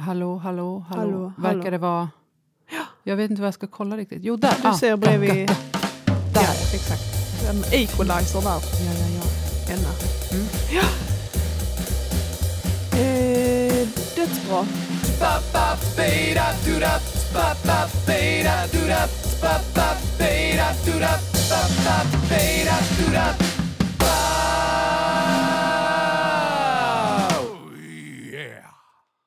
Hallå, hallå, hallå. Hallå, Verkar hallå. det vara... Jag vet inte vad jag ska kolla riktigt. Jo, där! Du Ah, ser bredvid... Där. Där, exakt. En equalizer där. Ja, ja, ja. Ena. Mm. Ja. Eh, dödsbra.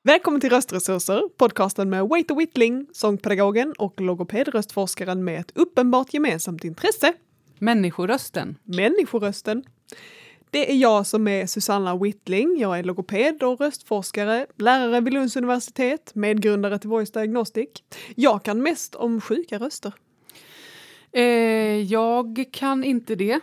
Välkommen till Röstresurser, podcasten med Waiter Whitling, sångpedagogen och logopedröstforskaren med ett uppenbart gemensamt intresse, Människorösten. människorösten. Det är jag som är Susanna Whitling. Jag är logoped och röstforskare, lärare vid Lunds universitet, medgrundare till Voice Diagnostic. Jag kan mest om sjuka röster. Eh, jag kan inte det.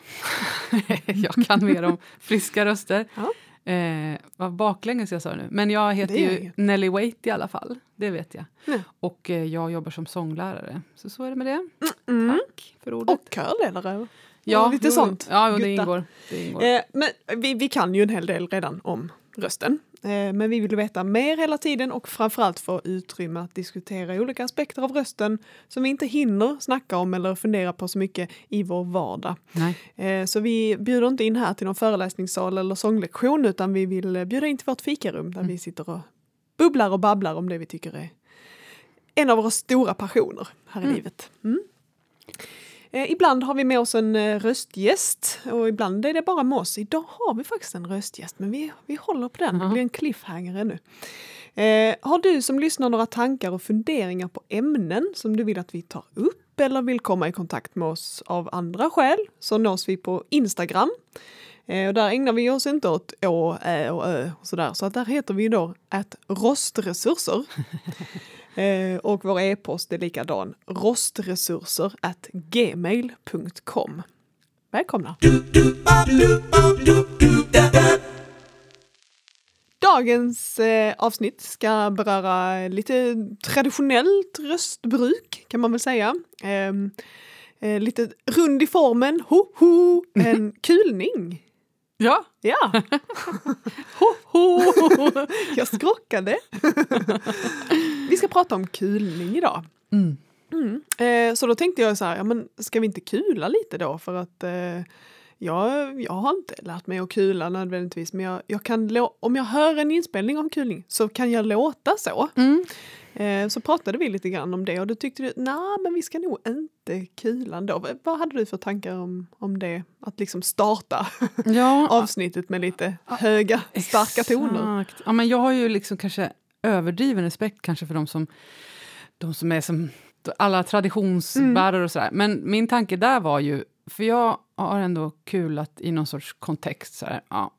jag kan mer om friska röster. Ja. Eh, vad baklänges jag sa nu. Men jag heter ju. Nelly Waite i alla fall. Det vet jag. Ja. Och eh, jag jobbar som sånglärare. Så så är det med det. Mm. Tack för ordet. Och körledare. ja, lite jo, sånt. Ja, det Gutta. ingår. Det ingår. Eh, men vi, vi kan ju en hel del redan om rösten. Eh, men vi vill veta mer hela tiden och framförallt få utrymme att diskutera olika aspekter av rösten som vi inte hinner snacka om eller fundera på så mycket i vår vardag. Nej. Eh, Så vi bjuder inte in här till någon föreläsningssal eller sånglektion utan vi vill bjuda in till vårt fikarum där vi sitter och bubblar och babblar om det vi tycker är en av våra stora passioner här i Mm. livet. Mm. Eh, ibland har vi med oss en eh, röstgäst och ibland är det bara med oss. Idag har vi faktiskt en röstgäst men vi, vi håller på den, det blir en cliffhanger ännu. Eh, har du som lyssnar några tankar och funderingar på ämnen som du vill att vi tar upp eller vill komma i kontakt med oss av andra skäl så nås vi på Instagram. Eh, och där ägnar vi oss inte åt å, ä och ö och sådär. Så att där heter vi då att rostresurser. eh, och vår e-post är likadan. Rostresurser at gmail.com. Välkomna! Dagens eh, avsnitt ska beröra lite traditionellt röstbruk kan man väl säga. Ehm, eh, lite rund i formen, ho, ho, en kulning. Ja. Ja, ho, ho. jag skrockade. Vi ska prata om kulning idag. Mm. Mm. Eh, så då tänkte jag så här, ja, men ska vi inte kula lite då? För att eh, jag, jag har inte lärt mig att kula nödvändigtvis, men jag, jag kan om jag hör en inspelning om kulning så kan jag låta så. Mm. Eh, så pratade vi lite grann om det och då tyckte du, nej men vi ska nog inte kula ändå. Vad hade du för tankar om, om det? Att liksom starta Ja, avsnittet med lite höga, starka toner. Exakt. Ja, men jag har ju liksom kanske överdriven respekt kanske för de som, de som är som alla traditionsbärare och sådär. Men min tanke där var ju, för jag har ändå kulat i någon sorts kontext. Så här, ja.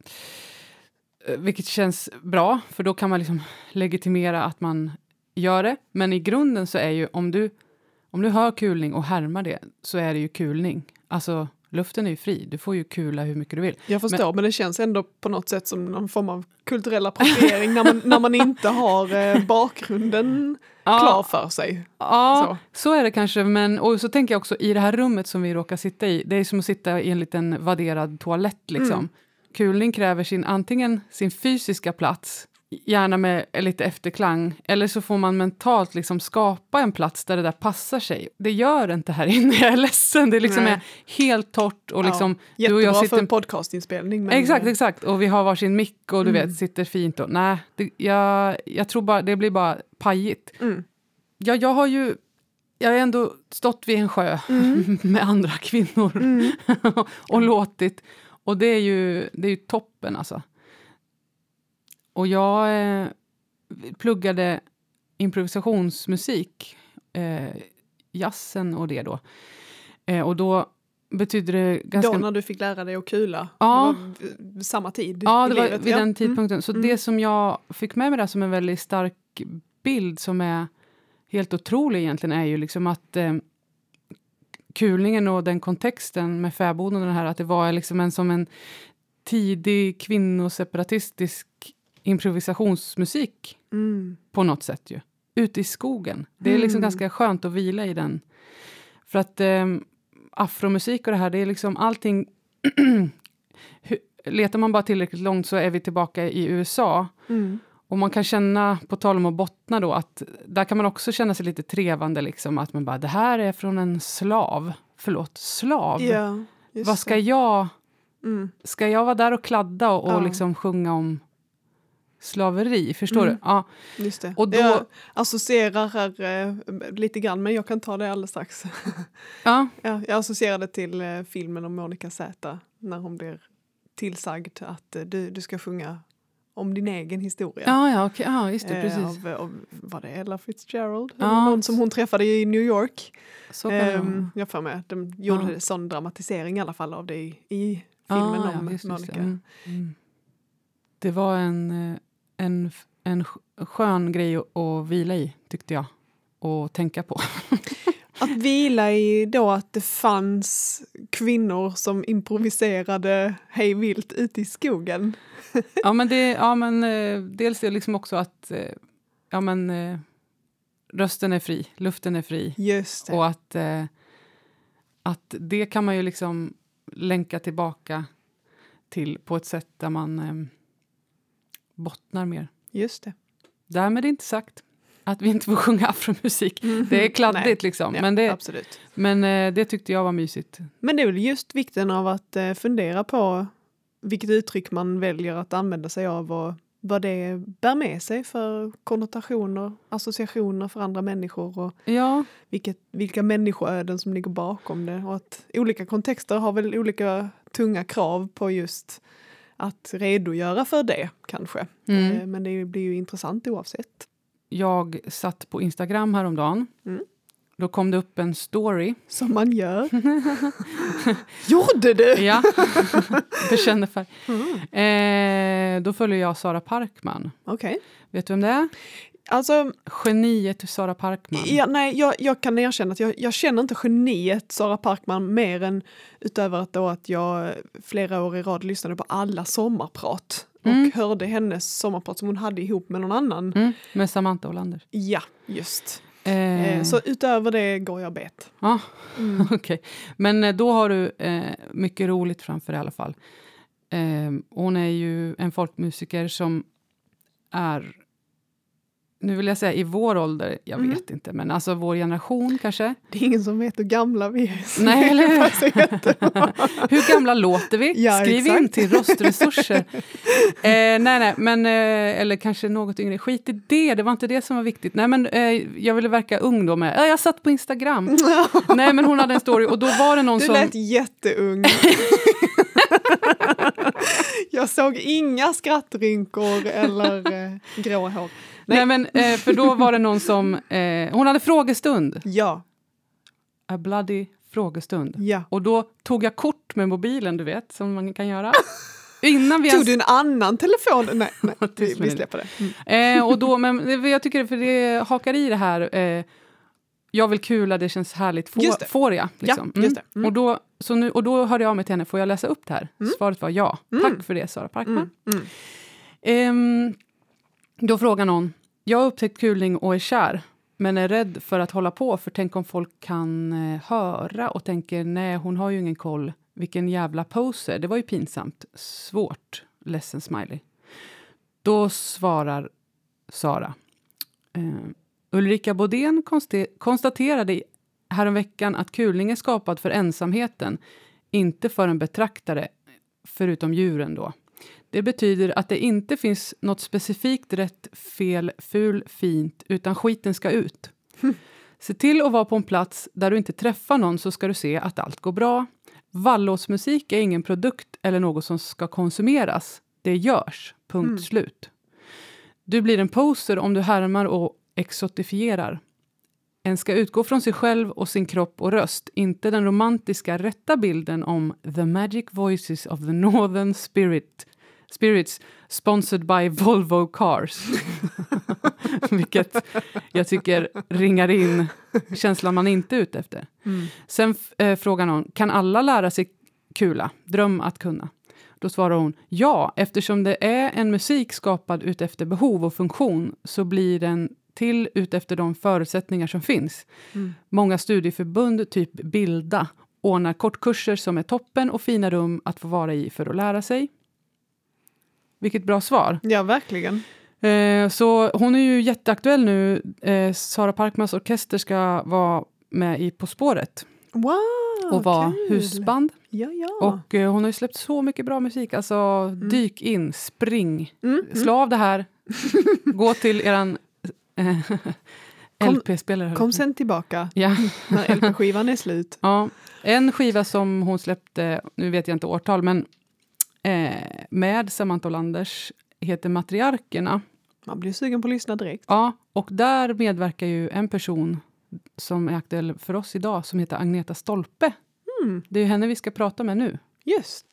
Eh, Vilket känns bra, för då kan man liksom legitimera att man gör det. Men i grunden så är ju, om du, om du hör kulning och härmar det, så är det ju kulning. Alltså, luften är ju fri. Du får ju kula hur mycket du vill. Jag förstår, men, det känns ändå på något sätt som någon form av kulturell appropriering när, man, när man inte har eh, bakgrunden Ja. klar för sig. Ja, Så. så. är det kanske. Men, och så tänker jag också i det här rummet som vi råkar sitta i. Det är som att sitta i en liten vadderad toalett. Liksom. Mm. Kulning kräver sin, antingen sin fysiska plats, gärna med lite efterklang, eller så får man mentalt liksom skapa en plats där det där passar sig. Det gör inte här inne, jag är ledsen. Det liksom är helt torrt och liksom ja, du och jättebra jag för sitter en podcastinspelning. Men, Exakt, exakt. Och vi har varsin mick och du Mm. vet, sitter fint. Och, nej, det, jag, jag tror bara, det blir bara pajigt. Mm. Ja, jag har ju jag har ändå stått vid en sjö med andra kvinnor Mm. och låtit. Och det är ju, det är ju toppen alltså. Och jag eh, pluggade improvisationsmusik, eh, jazzen och det då. Eh, och då betydde det ganska... Då när du fick lära dig att kula, Ja. samma tid Ja, det var vid ja. den tidpunkten. Så Mm. det som jag fick med mig där som en väldigt stark bild som är helt otrolig egentligen är ju liksom att eh, kulningen och den kontexten med fäboden och det här att det var liksom en som en tidig kvinnoseparatistisk improvisationsmusik Mm. på något sätt ju. Ute i skogen. Det är liksom Mm. ganska skönt att vila i den. För att eh, afromusik och det här, det är liksom allting... Letar man bara tillräckligt långt så är vi tillbaka i USA. Mm. och man kan känna, på tal om att bottna då, att där kan man också känna sig lite trevande. Liksom, att man bara, det här är från en slav. Förlåt, slav? Just Vad ska det. jag... Mm. Ska jag vara där och kladda och, och Ja. liksom sjunga om slaveri? Förstår Mm. du? Ja. Just det. Och då- Jag associerar här eh, lite grann, men jag kan ta det alldeles strax. ja. ja, jag associerade till eh, filmen om Monica Z när hon blir tillsagd att eh, du, du ska sjunga om din egen historia. Ja, ja, okej. ja, just det. Eh, Precis. Av, av, var det Ella Fitzgerald? Ja. Någon som hon träffade i New York. Så. Um, jag får med. De gjorde Ja. sån dramatisering i alla fall av det i, i filmen Ah, om ja, Monica. det. Mm. Mm. Det var en, eh, en, en sk- skön grej att, vila i, tyckte jag. Och tänka på. Att vila i då att det fanns kvinnor som improviserade hej vilt ute i skogen. ja, men det, ja, men, eh, dels det liksom också att eh, ja, men, eh, rösten är fri, luften är fri. Just det. Och att, att det kan man ju liksom länka tillbaka till på ett sätt där man bottnar mer. Just det. Därmed inte sagt att vi inte får sjunga afromusik. Det är kladdigt Nej. liksom. Ja, men det, Absolut. men eh, det tyckte jag var mysigt. Men det är väl just vikten av att eh, fundera på vilket uttryck man väljer att använda sig av och vad det bär med sig för konnotationer, associationer för andra människor och Ja, vilket, vilka människoöden som ligger bakom det. Och att olika kontexter har väl olika tunga krav på just att redogöra för det kanske. Mm. Eh, Men det blir ju intressant oavsett. jag satt på Instagram häromdagen. Mm. Då kom det upp en story. Som man gör. Gjorde du? Ja, bekänner färg. Mm. Eh, då följer jag Sara Parkman. Okej. Vet du vem det är? Alltså, Geniet Sara Parkman. ja, nej, jag, jag kan erkänna att jag, jag känner inte geniet Sara Parkman mer än utöver att, då att jag flera år i rad lyssnade på alla sommarprat och Mm. hörde hennes sommarprat som hon hade ihop med någon annan. Mm, med Samantha Olander. Ja, just. Eh, Eh, så utöver det går jag bet. Ja, Mm. okej. Men eh, då har du eh, mycket roligt framför dig i alla fall. Eh, hon är ju en folkmusiker som är, nu vill jag säga i vår ålder, jag Mhm. vet inte, men alltså vår generation kanske. Det är ingen som vet hur gamla vi är. Nej, eller hur? Hur gamla låter vi? Ja, Skriv in exakt. till röstresurser. eh, nej, nej, men, eh, eller kanske något yngre. Skit i det, det var inte det som var viktigt. Nej, men, eh, jag ville verka ung då med, ja, jag satt på Instagram. nej, men hon hade en story och då var det någon Du som... lät jätteung. jag såg inga skrattrynkor eller eh, grå hår. Nej, men, eh, för då var det någon som... Eh, hon hade frågestund. Ja, A bloody frågestund. ja. Och då tog jag kort med mobilen, du vet, som man kan göra. Innan vi Tog ens, du en annan telefon? Nej, nej vi, vi släpper det. Mm. eh, och då, men jag tycker för det hakar i det här. Eh, jag vill kula, det känns härligt. Får, Just det. får jag? Liksom. Ja, just det. Mm. Och, då, så nu, och då hörde jag av mig till henne, får jag läsa upp det här? Svaret var ja. Mm. Tack för det, Sara Parkman. Mm. Mm. Ehm, då frågar någon, jag har upptäckt kulning och är kär, men är rädd för att hålla på, för tänk om folk kan eh, höra och tänker, nej, hon har ju ingen koll, vilken jävla poser, det var ju pinsamt, svårt, ledsen smiley. Då svarar Sara, Uh, Ulrika Bodén konstaterade häromveckan att kulning är skapad för ensamheten, inte för en betraktare, förutom djuren då. Det betyder att det inte finns något specifikt rätt, fel, ful, fint, utan skiten ska ut. Se till att vara på en plats där du inte träffar någon så ska du se att allt går bra. Vallåtsmusik är ingen produkt eller något som ska konsumeras. Det görs. Punkt Mm. slut. Du blir en poser om du härmar och exotifierar. En ska utgå från sig själv och sin kropp och röst, inte den romantiska rätta bilden om the magic voices of the northern spirit, spirits sponsored by Volvo Cars. Vilket jag tycker ringar in känslan man inte är ute efter. Mm. Sen eh, frågar någon, kan alla lära sig kula? Dröm att kunna. Då svarar hon, ja, eftersom det är en musik skapad utefter behov och funktion så blir den till utefter de förutsättningar som finns. Mm. Många studieförbund, typ Bilda, ordnar kortkurser som är toppen och fina rum att få vara i för att lära sig. Vilket bra svar. Ja, verkligen. Eh, så hon är ju jätteaktuell nu. Eh, Sara Parkmans orkester ska vara med i På spåret Wow, och vara kul. husband. Ja, ja. Och eh, hon har ju släppt så mycket bra musik. Alltså, dyk in, spring, Mm, slå av det här, gå till eran Kom- LP-spelare. Kom sen tillbaka Ja. när LP-skivan är slut. ja. En skiva som hon släppte, nu vet jag inte årtal, men eh, med Samantha Olanders heter Matriarkerna. Man blir sugen på att lyssna direkt. Ja, och där medverkar ju en person som är aktuell för oss idag som heter Agneta Stolpe. Mm, Det är ju henne vi ska prata med nu. just.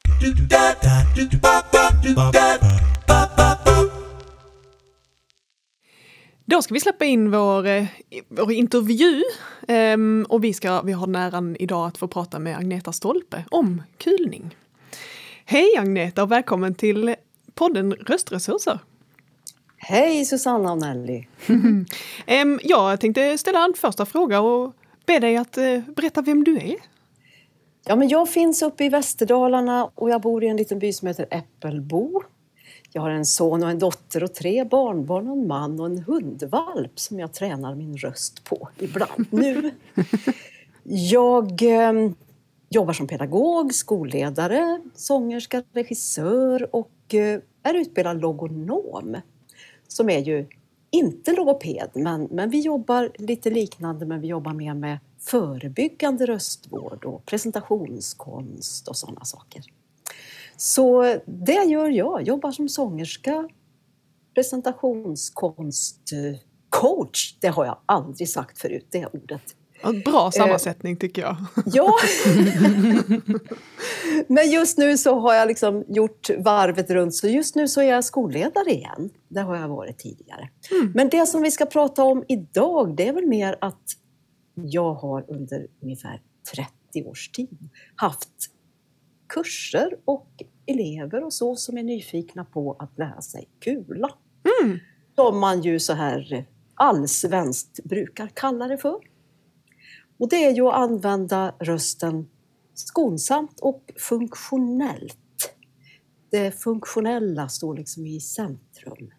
Då ska vi släppa in vår, eh, vår intervju. Ehm, och vi, ska, vi har näran idag att få prata med Agneta Stolpe om kulning. Hej Agneta och välkommen till podden Röstresurser. Hej Susanna och Nelly! Ehm, jag tänkte ställa en första fråga och be dig att eh, berätta vem du är. Ja, men jag finns uppe i Västerdalarna och jag bor i en liten by som heter Äppelbo. Jag har en son och en dotter och tre barnbarn och en man och en hundvalp som jag tränar min röst på ibland nu. Jag eh, jobbar som pedagog, skolledare, sångerska, regissör och eh, är utbildad logonom. Som är ju inte logoped, men, men vi jobbar lite liknande men vi jobbar mer med förebyggande röstvård och presentationskonst och sådana saker. Så det gör jag, jobbar som sångerska, presentationskonstcoach. Det har jag aldrig sagt förut, det ordet. En Bra sammansättning tycker jag. Ja! Men just nu så har jag liksom gjort varvet runt, så just nu så är jag skolledare igen. Det har jag varit tidigare. Men det som vi ska prata om idag, det är väl mer att jag har under ungefär 30 års tid haft kurser och elever och så som är nyfikna på att lära sig kula. Mm. Som man ju så här allsvenskt brukar kalla det för. Och det är ju att använda rösten skonsamt och funktionellt. Det funktionella står liksom i centrum.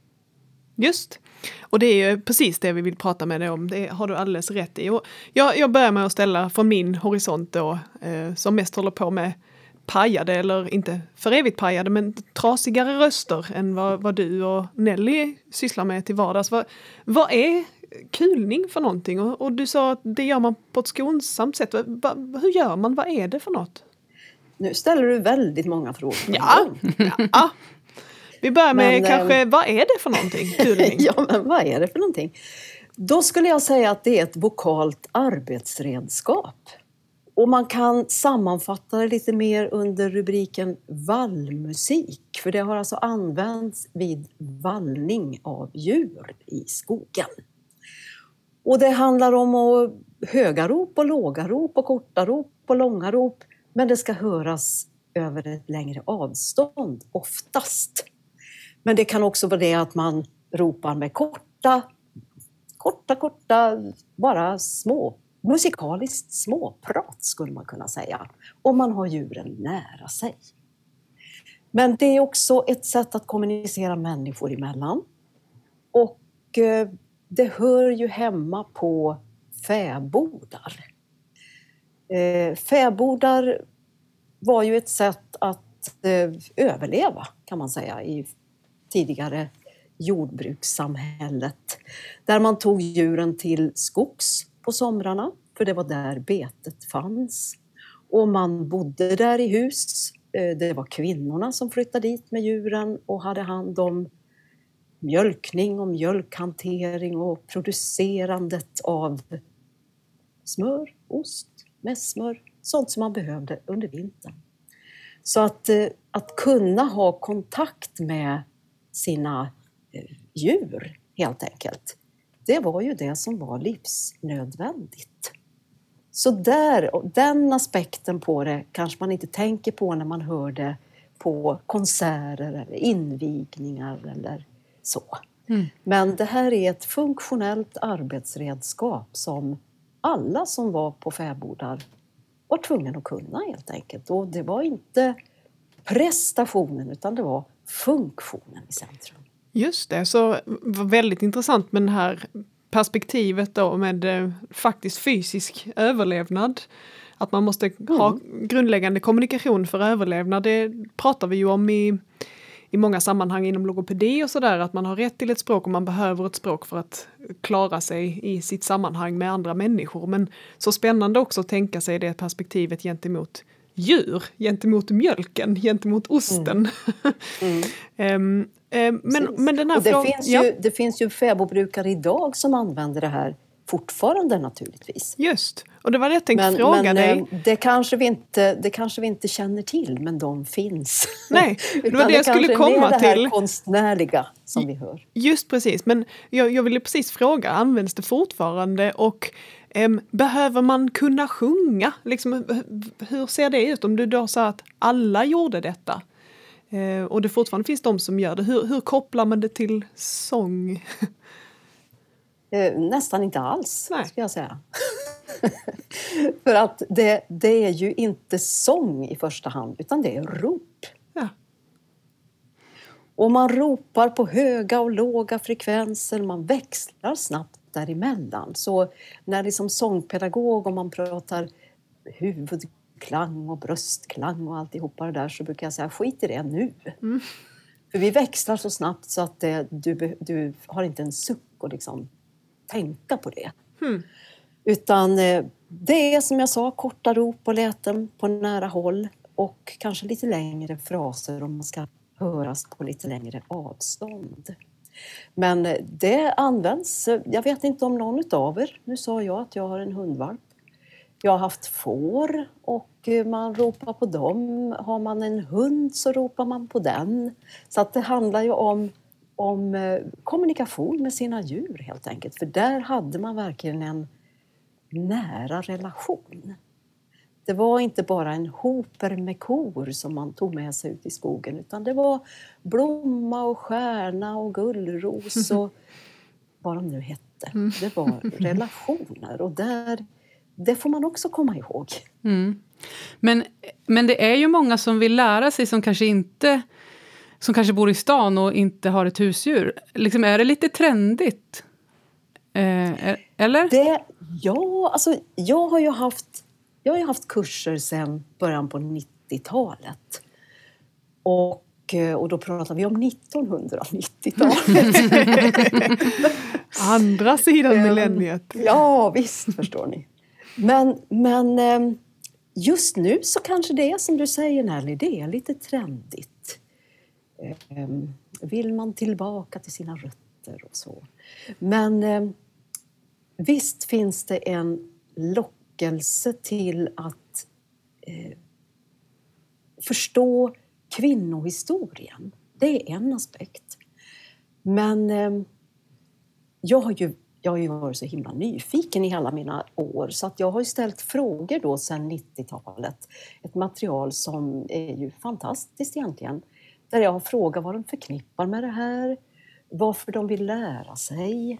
Just. Och det är ju precis det vi vill prata med dig om. Det har du alldeles rätt i. Och jag, jag börjar med att ställa från min horisont då, eh, som mest håller på med pajade, eller inte för evigt pajade, men trasigare röster än vad, vad du och Nelly sysslar med till vardags. Vad, vad är kulning för någonting? Och, och du sa att det gör man på ett skonsamt sätt. Va, hur gör man? Vad är det för något? Nu ställer du väldigt många frågor. Ja, ja. Vi börjar med Men, kanske, vad är det för någonting? Kulning? ja, men vad är det för någonting? Då skulle jag säga att det är ett vokalt arbetsredskap. Och man kan sammanfatta det lite mer under rubriken vallmusik. För det har alltså använts vid vallning av djur i skogen. Och det handlar om höga rop och låga rop och korta rop och långa rop. Men det ska höras över ett längre avstånd oftast. Men det kan också vara det att man ropar med korta, korta, korta, bara små, musikaliskt småprat skulle man kunna säga. Om man har djuren nära sig. Men det är också ett sätt att kommunicera människor emellan. Och eh, det hör ju hemma på fäbodar. Eh, fäbodar var ju ett sätt att eh, överleva kan man säga i tidigare jordbrukssamhället. Där man tog djuren till skogs på somrarna, för det var där betet fanns. Och man bodde där i hus. Eh, det var kvinnorna som flyttade dit med djuren och hade hand om mjölkning och mjölkhantering och producerandet av smör, ost, mässmör, sånt som man behövde under vintern. Så att, eh, att kunna ha kontakt med sina eh, djur, helt enkelt, det var ju det som var livsnödvändigt. Så där, den aspekten på det kanske man inte tänker på när man hör det på konserter eller invigningar eller så. Mm. Men det här är ett funktionellt arbetsredskap som alla som var på fäbodar var tvungna att kunna helt enkelt. Och det var inte prestationen utan det var funktionen i centrum. Just det, så väldigt intressant med det här perspektivet då med eh, faktiskt fysisk överlevnad. Att man måste mm. ha grundläggande kommunikation för överlevnad, det pratar vi ju om i, i många sammanhang inom logopedi och sådär, att man har rätt till ett språk och man behöver ett språk för att klara sig i sitt sammanhang med andra människor. Men så spännande också att tänka sig det perspektivet gentemot djur, gentemot mjölken, gentemot osten. Mm. Mm. um, men, men den här det, frågan, finns ja. ju, det finns ju fäbodbrukare idag som använder det här fortfarande naturligtvis. Just, och det var det jag tänkte men, fråga men, dig. Eh, det kanske, vi inte, det kanske vi inte känner till, men de finns. Nej, det var det jag skulle komma till. Det här konstnärliga som vi hör. Just precis, men jag, jag ville precis fråga, används det fortfarande och um, behöver man kunna sjunga? Liksom, hur ser det ut om du då sa att alla gjorde detta? Uh, och det fortfarande finns de som gör det. Hur, hur kopplar man det till sång? Eh, nästan inte alls, Nej. ska jag säga. För att det, det, är ju inte sång i första hand, utan det är rop. Ja. Och man ropar på höga och låga frekvenser, man växlar snabbt däremellan. Så när liksom sångpedagog, om man pratar huvudklang och bröstklang och alltihopa det där så brukar jag säga skit i det nu. Mm. För vi växlar så snabbt så att det, du, du har inte en suck och liksom tänka på det. Mm. Utan eh, det är som jag sa, korta rop och läten på nära håll och kanske lite längre fraser om man ska höras på lite längre avstånd. Men eh, det används, eh, jag vet inte om någon av er, nu sa jag att jag har en hundvalp. Jag har haft får och man ropar på dem. Har man en hund så ropar man på den. Så att det handlar ju om om eh, kommunikation med sina djur helt enkelt. För där hade man verkligen en nära relation. Det var inte bara en hoper med kor som man tog med sig ut i skogen utan det var blomma och stjärna och gullros och vad de nu hette. Mm. Det var relationer och där, det får man också komma ihåg. Mm. Men, men det är ju många som vill lära sig som kanske inte som kanske bor i stan och inte har ett husdjur. Liksom, är det lite trendigt? Eh, eller? Det, ja, alltså jag har ju haft, jag har haft kurser sedan början på 90-talet. Och, eh, och då pratar vi om 1990-talet. Andra sidan ehm, millenniet. Ja, visst förstår ni. Men, men eh, just nu så kanske det är som du säger Nelly, det är lite trendigt. Ehm, vill man tillbaka till sina rötter och så. Men eh, visst finns det en lockelse till att eh, förstå kvinnohistorien. Det är en aspekt. Men jag har ju jag har ju varit så himla nyfiken i alla mina år så att jag har ställt frågor då sedan 90-talet. Ett material som är ju fantastiskt egentligen. Där jag har frågat vad de förknippar med det här, varför de vill lära sig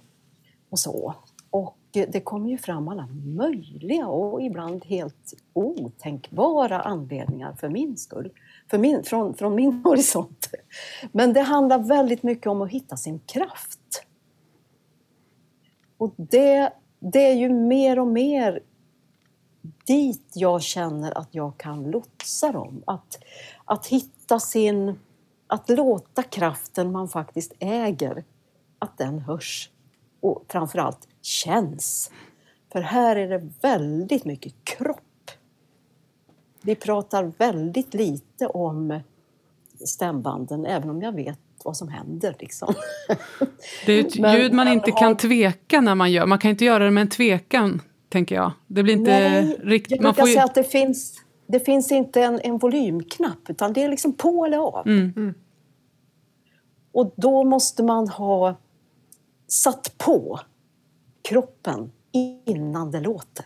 och så. Och det kommer ju fram alla möjliga och ibland helt otänkbara anledningar för min skull. För min, från, från min horisont. Men det handlar väldigt mycket om att hitta sin kraft. Och det, det är ju mer och mer dit jag känner att jag kan lotsa dem. Att, att hitta sin att låta kraften man faktiskt äger, att den hörs och framförallt känns. För här är det väldigt mycket kropp. Vi pratar väldigt lite om stämbanden, även om jag vet vad som händer. Liksom. Det är ett ljud man inte har... kan tveka när man gör. Man kan inte göra det med en tvekan, tänker jag. Det blir inte Nej, riktigt... Jag brukar ju... säga att det finns det finns inte en, en volymknapp utan det är liksom på eller av. Mm. Mm. Och då måste man ha satt på kroppen innan det låter.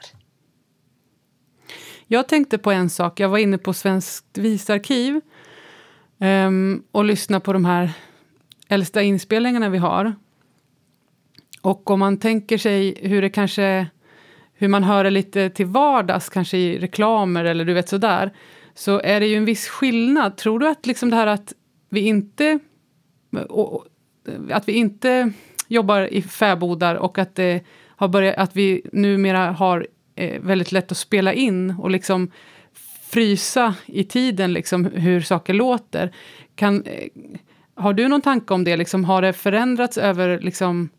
Jag tänkte på en sak. Jag var inne på Svenskt visarkiv um, och lyssna på de här äldsta inspelningarna vi har. Och om man tänker sig hur det kanske hur man hör det lite till vardags, kanske i reklamer eller du vet sådär, så är det ju en viss skillnad. Tror du att liksom det här att vi inte... Och, att vi inte jobbar i fäbodar och att, det har börjat, att vi numera har eh, väldigt lätt att spela in och liksom frysa i tiden liksom, hur saker låter. Kan, eh, har du någon tanke om det? Liksom, har det förändrats över liksom,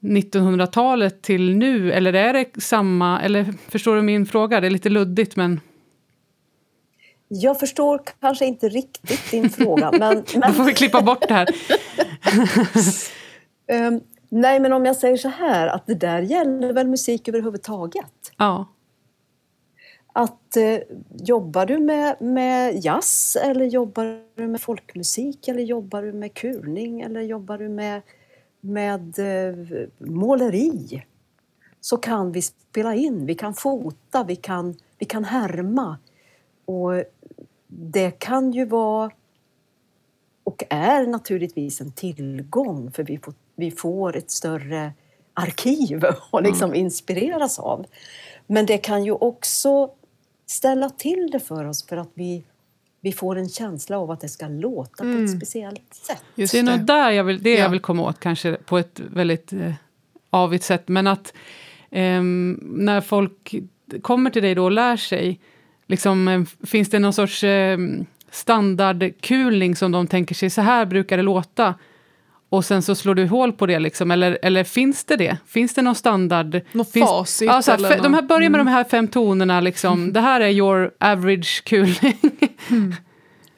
1900-talet till nu? Eller är det samma? Eller förstår du min fråga? Det är lite luddigt, men... Jag förstår kanske inte riktigt din fråga. men, men... Då får vi klippa bort det här. um, nej, men om jag säger så här, att det där gäller väl musik överhuvudtaget? Ja. Att eh, jobbar du med, med jazz eller jobbar du med folkmusik eller jobbar du med kulning eller jobbar du med, med eh, måleri så kan vi spela in, vi kan fota, vi kan, vi kan härma. Och det kan ju vara och är naturligtvis en tillgång för vi får, vi får ett större arkiv att liksom mm. inspireras av. Men det kan ju också ställa till det för oss för att vi, vi får en känsla av att det ska låta mm. på ett mm. speciellt sätt. Just det är nog där jag vill, det ja. jag vill komma åt, kanske på ett väldigt eh, avigt sätt. Men att eh, när folk kommer till dig då och lär sig, liksom, eh, finns det någon sorts eh, standardkulning som de tänker sig, så här brukar det låta och sen så slår du hål på det, liksom, eller, eller finns det det? Finns det någon standard? Något finns, facit? Ja, så här, de här, börjar med mm. de här fem tonerna, liksom. Mm. det här är your average kulning. mm.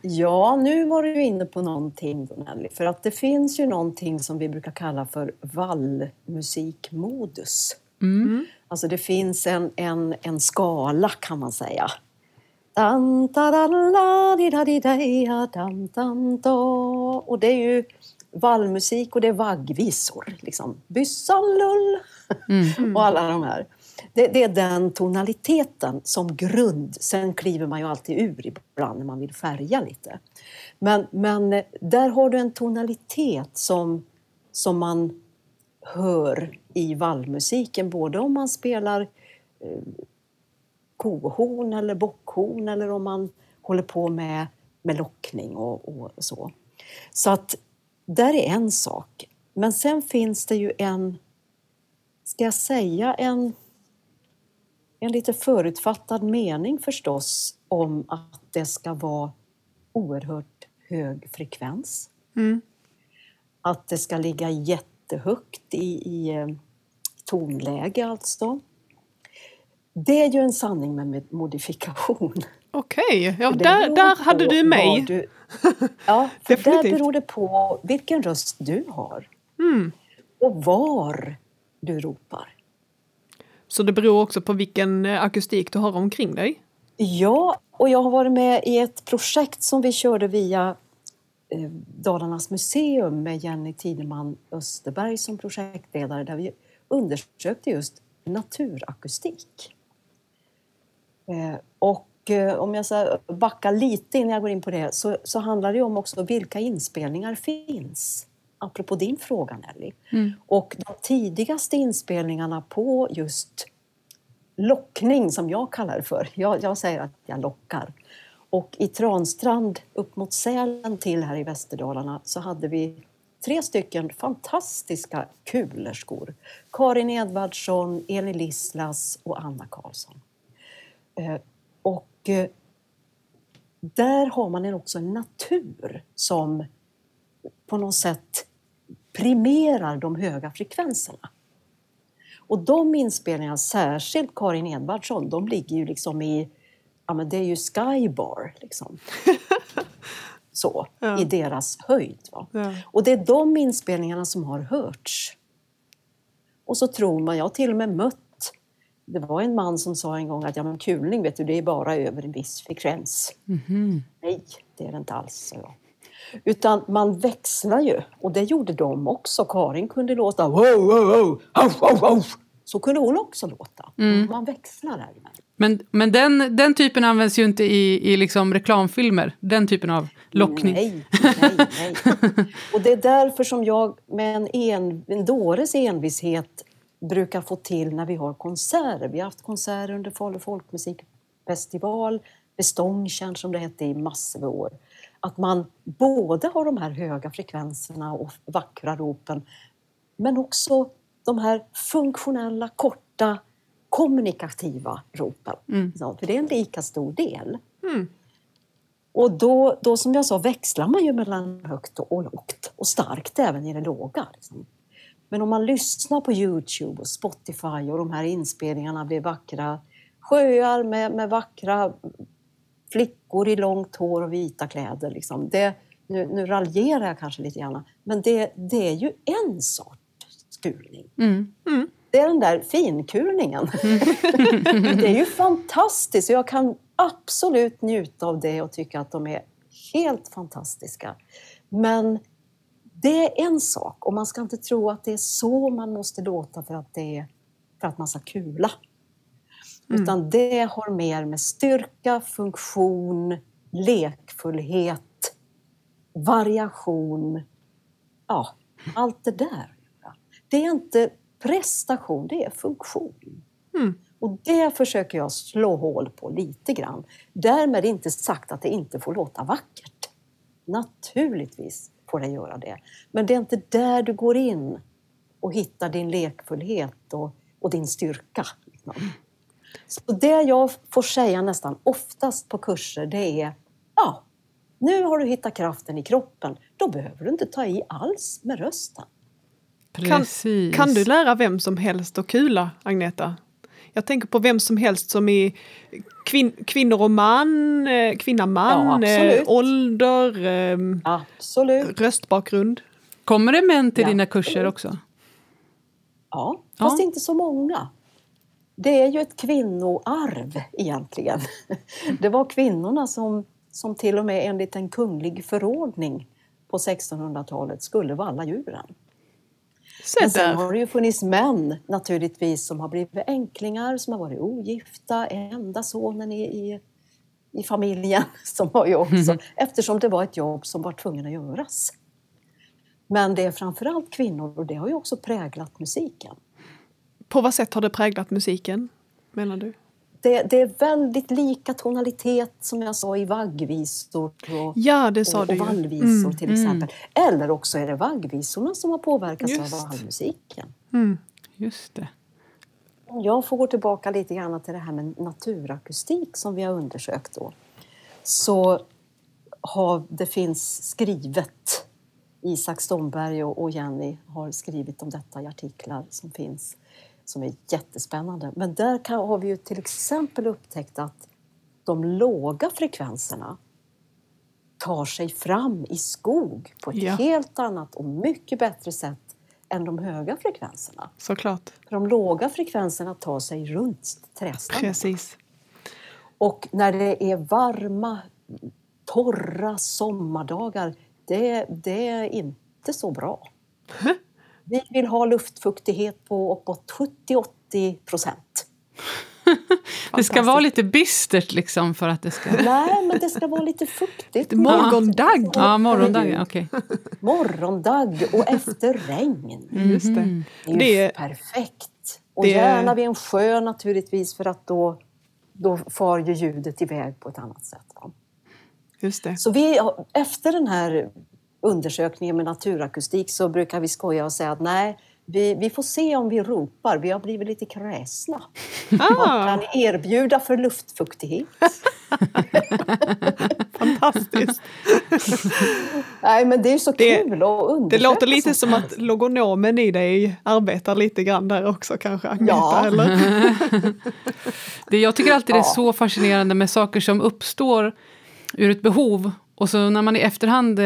Ja, nu var du inne på någonting Nelly, för att det finns ju någonting som vi brukar kalla för vallmusikmodus. Mm. Alltså det finns en, en, en skala kan man säga. Och det är ju vallmusik och det är vaggvisor. Liksom. Byssalull mm. och alla de här. Det, det, är den tonaliteten som grund. Sen kliver man ju alltid ur ibland när man vill färga lite. Men, men där har du en tonalitet som, som man hör i vallmusiken. Både om man spelar eh, kohorn eller bockhorn eller om man håller på med, med lockning och, och så. Så att där är en sak. Men sen finns det ju en, ska jag säga en, en lite förutfattad mening förstås om att det ska vara oerhört hög frekvens. Mm. Att det ska ligga jättehögt i, i eh, tonläge alltså. Det är ju en sanning med modifikation. Okej, okay. ja, där, där hade du mig. Du, ja, för där beror det på vilken röst du har. Mm. Och var du ropar. Så det beror också på vilken eh, akustik du har omkring dig? Ja, och jag har varit med i ett projekt som vi körde via eh, Dalarnas museum med Jenny Tideman Österberg som projektledare där vi undersökte just naturakustik. Eh, och Eh, om jag ska backa lite innan jag går in på det så, så handlar det om också vilka inspelningar finns. Apropå din fråga Nelly. Mm. Och de tidigaste inspelningarna på just lockning som jag kallar det för. Jag, jag säger att jag lockar. Och i Transtrand upp mot Sälen till här i Västerdalarna så hade vi tre stycken fantastiska kulerskor. Karin Edvardsson, Elin Lisslas och Anna Karlsson. Och eh, där har man också en natur som på något sätt primerar de höga frekvenserna. Och de inspelningarna, särskilt Karin Edvardsson, de ligger ju liksom i, ja men det är ju skybar liksom. Så, ja. i deras höjd. Ja. Och det är de inspelningarna som har hörts. Och så tror man, jag har till och med mött det var en man som sa en gång att ja, men kulning vet du, det är bara över en viss frekvens. Mm. Nej, det är det inte alls, jag. Utan man växlar ju, och det gjorde de också. Karin kunde låta wow, wow, wow, wow, wow. Så kunde hon också låta. Mm. Man växlar där. Men, men den, den typen används ju inte i, i liksom reklamfilmer, den typen av lockning. Nej, nej, nej. Och det är därför som jag med en, en dåres envishet brukar få till när vi har konserter. Vi har haft konserter under Falu folkmusikfestival, bestångkärn som det hette i massor av år. Att man både har de här höga frekvenserna och vackra ropen men också de här funktionella, korta, kommunikativa ropen. Mm. För det är en lika stor del. Mm. Och då, då som jag sa växlar man ju mellan högt och lågt och starkt även i det låga. Liksom. Men om man lyssnar på Youtube och Spotify och de här inspelningarna blir vackra sjöar med, med vackra flickor i långt hår och vita kläder. Liksom. Det, nu, nu raljerar jag kanske lite grann, men det, det är ju en sorts kulning. Mm. Det är den där finkulningen. det är ju fantastiskt. Jag kan absolut njuta av det och tycka att de är helt fantastiska. Men det är en sak och man ska inte tro att det är så man måste låta för att, det är, för att man ska kula. Utan det har mer med styrka, funktion, lekfullhet, variation, ja, allt det där. Det är inte prestation, det är funktion. Mm. Och det försöker jag slå hål på lite grann. Därmed inte sagt att det inte får låta vackert. Naturligtvis får det göra det. Men det är inte där du går in och hittar din lekfullhet och, och din styrka. Liksom. Så det jag får säga nästan oftast på kurser det är ja, nu har du hittat kraften i kroppen. Då behöver du inte ta i alls med rösten. Kan, Precis. kan du lära vem som helst att kula, Agneta? Jag tänker på vem som helst som är kvin kvinnor och man, eh, kvinna, man, Ja, eh, ålder, eh, Absolut. röstbakgrund. Kommer det män till Ja. dina kurser också? Ja, fast Ja. inte så många. Det är ju ett kvinnoarv egentligen. Det var kvinnorna som, som till och med enligt en kunglig förordning på 1600-talet skulle valla djuren. Se Men sen där. har det ju funnits män naturligtvis som har blivit änklingar, som har varit ogifta, enda sonen i, i, i familjen. Som har ju också, Eftersom det var ett jobb som var tvungen att göras. Men det är framförallt kvinnor och det har ju också präglat musiken. På vad sätt har det präglat musiken, menar du? Det, det är väldigt lika tonalitet som jag sa i vaggvisor och, Ja, det sa och, och vallvisor Mm, till exempel. Eller också är det vaggvisorna som har påverkats Just. av vallmusiken. Mm. Just det. Jag får gå tillbaka lite grann till det här med naturakustik som vi har undersökt då. Så har, det finns skrivet, Isak Stomberg och, och Jenny har skrivit om detta i artiklar som finns som är jättespännande. Men där kan, har vi ju till exempel upptäckt att de låga frekvenserna tar sig fram i skog på ett Ja. helt annat och mycket bättre sätt än de höga frekvenserna. Såklart. För de låga frekvenserna tar sig runt trädstammarna. Precis. Och när det är varma, torra sommardagar, det, det är inte så bra. Vi vill ha luftfuktighet på uppåt 70-80 procent. Det ska vara lite bistert liksom för att det ska... Nej, men det ska vara lite fuktigt. Morgondagg. Ja, morgondagen, okej. Morgondag och efter regn. Just det. Det är Det är- perfekt. Och det- gärna vid en sjö naturligtvis för att då, då far ju ljudet iväg på ett annat sätt. Just det. Så vi, efter den här undersökningen med naturakustik så brukar vi skoja och säga att nej, vi, vi får se om vi ropar. Vi har blivit lite kräsna. Vad Ah, kan ni erbjuda för luftfuktighet? fantastiskt. Nej, men det är ju så Det- kul att undersöka Det låter lite som att logonomen i dig arbetar lite grann där också kanske, Agneta? Ja. Eller? Det, jag tycker alltid det är så fascinerande med saker som uppstår ur ett behov och så när man i efterhand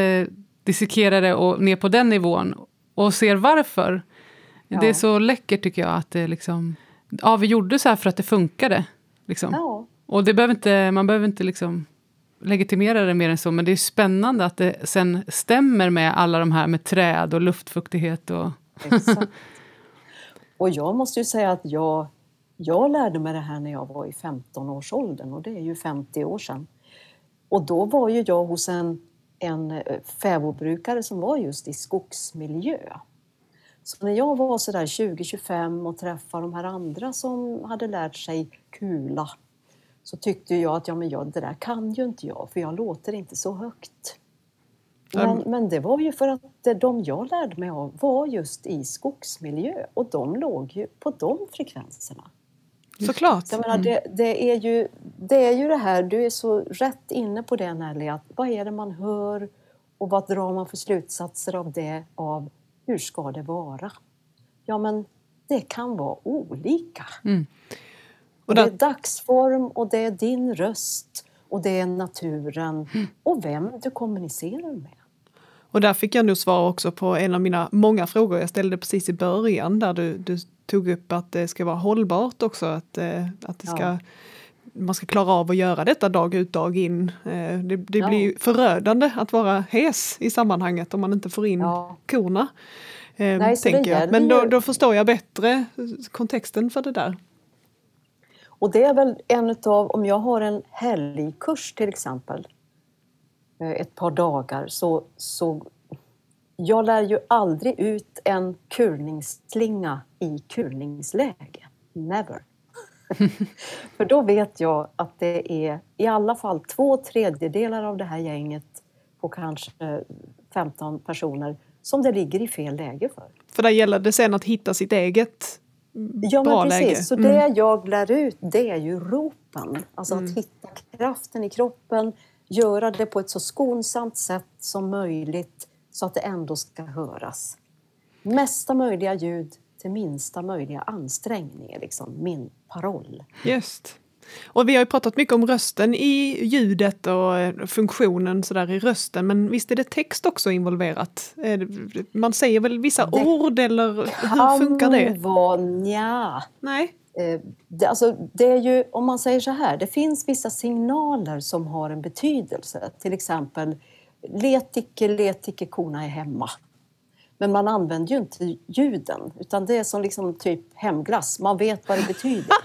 dissekerar det och ner på den nivån och ser varför. Det är Ja. så läckert tycker jag att det liksom... Ja, vi gjorde så här för att det funkade. Liksom. Ja, Och det behöver inte, man behöver inte liksom legitimera det mer än så, men det är spännande att det sen stämmer med alla de här med träd och luftfuktighet. Och, exakt. Och jag måste ju säga att jag, jag lärde mig det här när jag var i 15-årsåldern och det är ju 50 år sedan. Och då var ju jag hos en, en eh, fäbodbrukare som var just i skogsmiljö. Så när jag var sådär 20-25 och träffade de här andra som hade lärt sig kula så tyckte jag att ja, men jag, det där kan ju inte jag för jag låter inte så högt. Men, men det var ju för att de jag lärde mig av var just i skogsmiljö och de låg ju på de frekvenserna. Såklart. Jag menar, det, det, är ju, det är ju det här, du är så rätt inne på det Nelly, att vad är det man hör och vad drar man för slutsatser av det, av hur ska det vara? Ja men det kan vara olika. Mm. Och det är dagsform och det är din röst och det är naturen Mm. och vem du kommunicerar med. Och där fick jag nog svar också på en av mina många frågor jag ställde precis i början där du, du tog upp att det ska vara hållbart också, att, eh, att det ska, Ja. man ska klara av att göra detta dag ut dag in. Eh, det det Ja. blir förödande att vara hes i sammanhanget om man inte får in Ja. korna. Eh, Nej, tänker jag. Men då, då förstår jag bättre kontexten för det där. Och det är väl en utav, om jag har en helgkurs till exempel, eh, ett par dagar, så, så jag lär ju aldrig ut en kulningsslinga i kulningsläge. Never. För då vet jag att det är i alla fall två tredjedelar av det här gänget på kanske 15 personer som det ligger i fel läge för. För där gäller det sen att hitta sitt eget Ja, men precis. läge. Så Mm. det jag lär ut, det är ju ropen. Alltså att hitta kraften i kroppen, göra det på ett så skonsamt sätt som möjligt så att det ändå ska höras. Mesta möjliga ljud till minsta möjliga ansträngning är liksom min paroll. Just. Och vi har ju pratat mycket om rösten i ljudet och eh, funktionen sådär i rösten. Men visst är det text också involverat? Det- Man säger väl vissa Det ord eller hur funkar det? Vara nja. Nej. Eh, Det, alltså, det är ju, om man säger så här, det finns vissa signaler som har en betydelse. Till exempel, let icke, let icke, korna är hemma. Men man använder ju inte ljuden, utan det är som liksom typ hemglass. Man vet vad det betyder.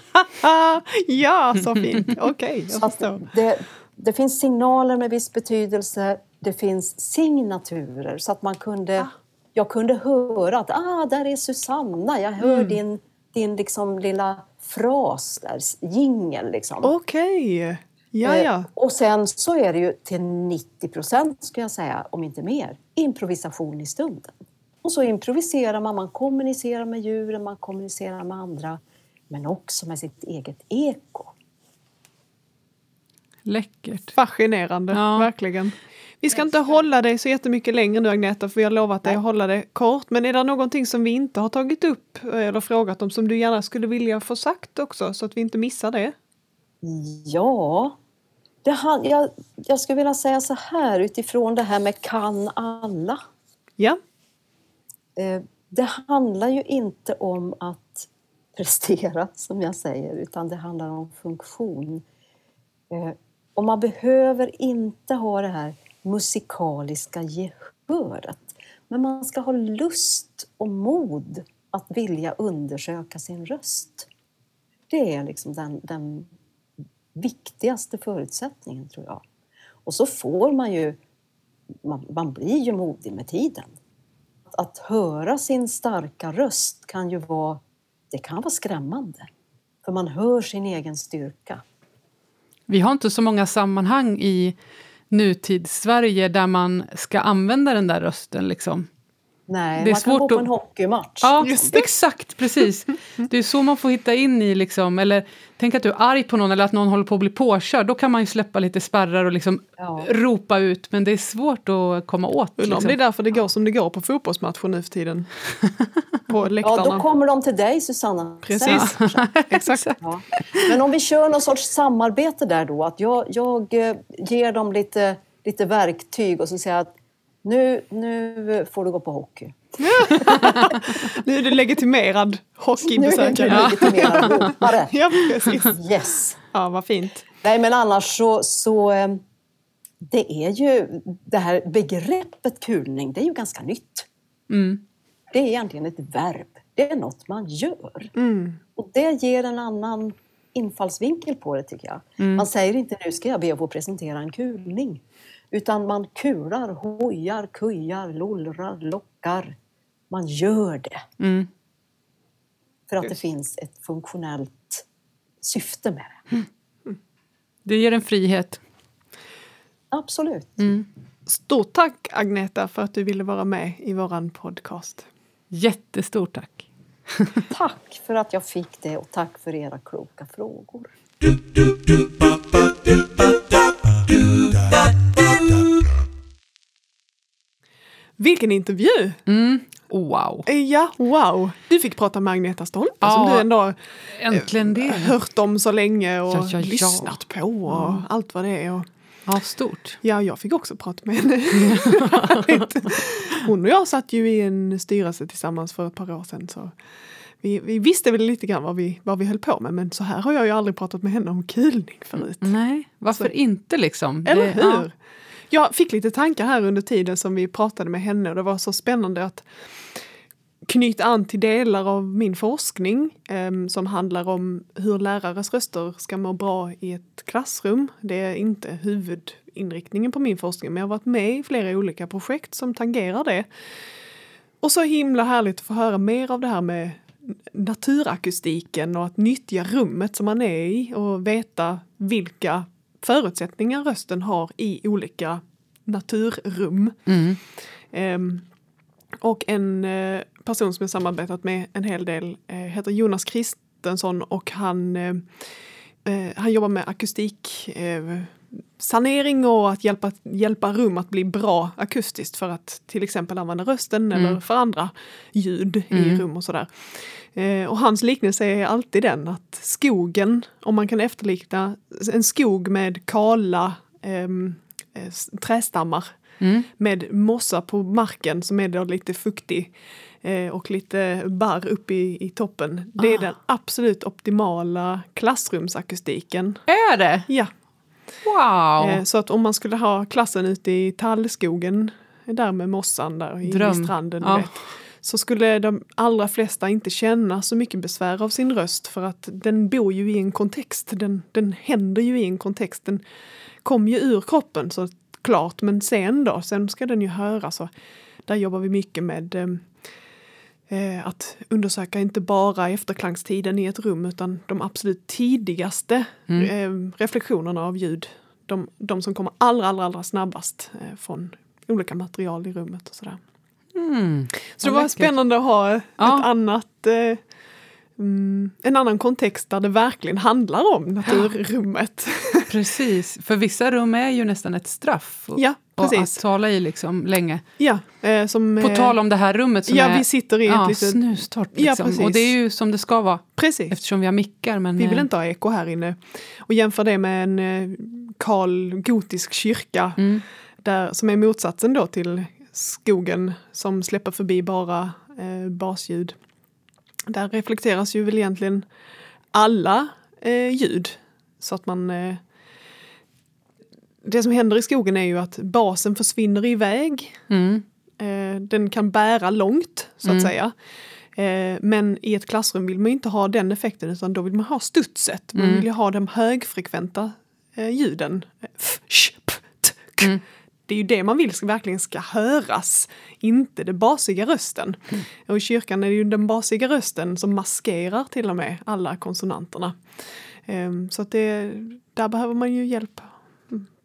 Ah, ja, så fint. Okej, jag Så att förstår. det, det finns signaler med viss betydelse, det finns signaturer så att man kunde, jag kunde höra att ah, där är Susanna, jag hör din, din liksom lilla fras där, jingel liksom. Okej, ja Eh, ja. Och sen så är det ju till 90 procent, ska jag säga, om inte mer, improvisation i stunden. Och så improviserar man, man kommunicerar med djuren, man kommunicerar med andra, men också med sitt eget eko. Läckert. Fascinerande, Ja. verkligen. Vi ska inte hålla dig så jättemycket längre nu Agneta, för vi har lovat dig att hålla det kort. Men är det någonting som vi inte har tagit upp eh, eller frågat om som du gärna skulle vilja få sagt också, så att vi inte missar det? Ja, det, han- jag, jag skulle vilja säga så här utifrån det här med kan alla. Ja, Eh, det handlar ju inte om att prestera, som jag säger, utan det handlar om funktion. Eh, och man behöver inte ha det här musikaliska gehöret. Men man ska ha lust och mod att vilja undersöka sin röst. Det är liksom den, den viktigaste förutsättningen, tror jag. Och så får man ju... Man, man blir ju modig med tiden. Att, att höra sin starka röst kan ju vara... Det kan vara skrämmande. För man hör sin egen styrka. Vi har inte så många sammanhang i nutids-Sverige där man ska använda den där rösten. Liksom. Nej, Det är man kan svårt gå på en hockeymatch. Ja, exakt, precis. Det är så man får hitta in i, liksom, eller tänk att du är arg på någon eller att någon håller på att bli påkörd. Då kan man ju släppa lite spärrar och liksom Ja. ropa ut, men det är svårt att komma åt. om Liksom. det är därför det går som det går på fotbollsmatcher nu för tiden. På Ja, läktarna. då kommer de till dig, Susanna. Precis. Sen. Exakt. Ja. Men om vi kör någon sorts samarbete där då, att jag, jag eh, ger dem lite, lite verktyg och så säger jag att nu, nu får du gå på hockey. Nu är du legitimerad Nu är du hockeybesökare. legitimerad ropare. Ja, precis. Yes! Ja, vad fint. Nej, men annars så, så eh, det är ju det här begreppet kulning, det är ju ganska nytt. Mm. Det är egentligen ett verb. Det är något man gör. Mm. Och det ger en annan infallsvinkel på det tycker jag. Man säger inte nu ska jag be att få presentera en kulning. Utan man kular, hojar, kujar, lollrar, lockar. Man gör det. Mm. För att det finns ett funktionellt syfte med det. Det ger en frihet. Absolut. Stort tack Agneta för att du ville vara med i våran podcast. Jättestort tack. Tack för att jag fick det och tack för era kloka frågor. Vilken intervju! Mm. Wow. Ja, wow! Du fick prata med Agneta Stolpe Ja. som du ändå Äntligen det. hört om så länge och Ja, ja, lyssnat på och allt vad det är. Och, Ja, stort. ja, jag fick också prata med henne. Hon och jag satt ju i en styrelse tillsammans för ett par år sedan. Så vi, vi visste väl lite grann vad vi, vad vi höll på med men så här har jag ju aldrig pratat med henne om kulning förut. Nej, varför Så- inte liksom? Eller Det- hur? Jag fick lite tankar här under tiden som vi pratade med henne och det var så spännande att knyta an till delar av min forskning eh, som handlar om hur lärares röster ska må bra i ett klassrum. Det är inte huvudinriktningen på min forskning men jag har varit med i flera olika projekt som tangerar det. Och så himla härligt att få höra mer av det här med naturakustiken och att nyttja rummet som man är i och veta vilka förutsättningar rösten har i olika naturrum. Mm. Ehm, och en eh, person som jag samarbetat med en hel del eh, heter Jonas Kristensson och han, eh, eh, han jobbar med akustik eh, sanering och att hjälpa, hjälpa rum att bli bra akustiskt för att till exempel använda rösten eller för andra ljud i Mm. rum och sådär. Eh, och hans liknelse är alltid den att skogen, om man kan efterlikna en skog med kala ehm, eh, trästammar Mm. med mossa på marken som är då lite fuktig eh, och lite barr uppe i, i toppen. Det är Ah. den absolut optimala klassrumsakustiken. Är det? Ja, Wow! eh, så att om man skulle ha klassen ute i tallskogen där med mossan där i, Dröm. vid stranden, Ja. vet, så skulle de allra flesta inte känna så mycket besvär av sin röst för att den bor ju i en kontext. Den, den händer ju i en kontext. Den kom ju ur kroppen så klart men sen då, sen ska den ju höras. Där jobbar vi mycket med eh, att undersöka inte bara efterklangstiden i ett rum utan de absolut tidigaste eh, reflektionerna av ljud. De, de som kommer allra, allra, allra snabbast eh, från olika material i rummet och sådär. Mm. Så det var läckert. spännande att ha ett Ja. annat, eh, mm, en annan kontext där det verkligen handlar om naturrummet. Precis, för vissa rum är ju nästan ett straff. Och, ja, och att precis. tala i liksom länge. Ja, eh, som, På eh, tal om det här rummet som ja, är vi sitter i ett ja, litet... snustorrt. Ja, Liksom. precis. och det är ju som det ska vara Precis. eftersom vi har mickar. Men, Vi vill eh, inte ha eko här inne. Och jämför det med en eh, kal gotisk kyrka Mm. där, som är motsatsen då till skogen som släpper förbi bara eh, basljud. Där reflekteras ju väl egentligen alla eh, ljud. Så att man... Eh, det som händer i skogen är ju att basen försvinner iväg. Mm. Eh, den kan bära långt så att Mm. säga. Eh, men i ett klassrum vill man inte ha den effekten utan då vill man ha studset. Man Mm. vill ju ha de högfrekventa eh, ljuden. Mm. Det är ju det man vill ska, verkligen ska höras, inte den basiga rösten. Mm. Och i kyrkan är det ju den basiga rösten som maskerar till och med alla konsonanterna. Ehm, så att det, där behöver man ju hjälp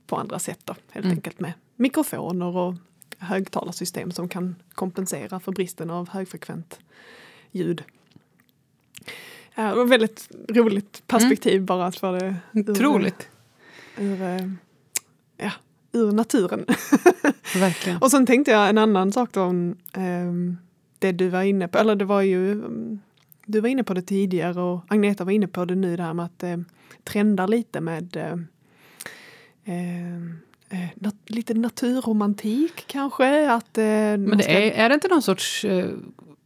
på andra sätt då, helt Mm. enkelt med mikrofoner och högtalarsystem som kan kompensera för bristen av högfrekvent ljud. Ja, det var väldigt roligt perspektiv bara att få det ur, Otroligt. ur, eh, ja, ur naturen. Verkligen. Och sen tänkte jag en annan sak då om ehm, det du var inne på, eller det var ju mm, du var inne på det tidigare och Agneta var inne på det nu där med att eh, trenda lite med eh, eh, eh, nat lite naturromantik kanske. Att, eh, Men det ska- är, är det inte någon sorts eh,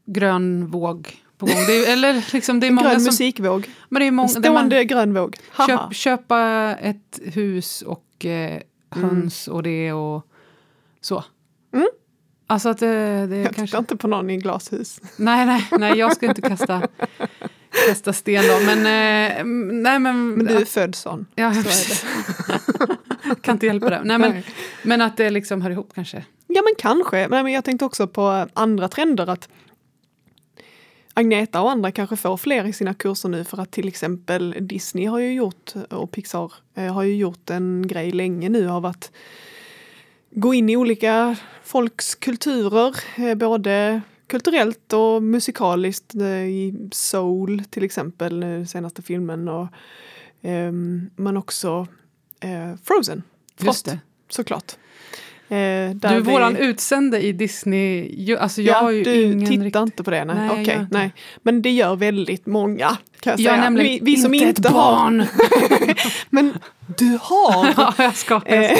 grön våg på gång? Det är, eller liksom, det är många grön som... musikvåg. Men det är många, En där man stående grön våg. Köp, köpa ett hus och eh, höns och det och så. Mm. Alltså att det, det Jag kanske... inte på någon i glashus. Nej, nej, nej, jag ska inte kasta, kasta sten då. Men, eh, nej, men, Men du är född sån. ja, så är precis. kan inte hjälpa det. Nej, men, Nej. men att det liksom hör ihop kanske. Ja men kanske, men jag tänkte också på andra trender att Agneta och andra kanske får fler i sina kurser nu för att till exempel Disney har ju gjort och Pixar eh, har ju gjort en grej länge nu av att gå in i olika folks kulturer, eh, både kulturellt och musikaliskt eh, i Soul till exempel, senaste filmen och ehm, men också eh, Frozen. Frost, det. såklart. Eh, Du är vi- våran utsände i Disney. Alltså jag ja, har ju du ingen tittar riktigt... inte på det? Nej, Nej, inte. nej. Men det gör väldigt många. Kan jag Jag säga. vi, vi som inte inte har. barn. Men du har! ja, jag ska. Eh,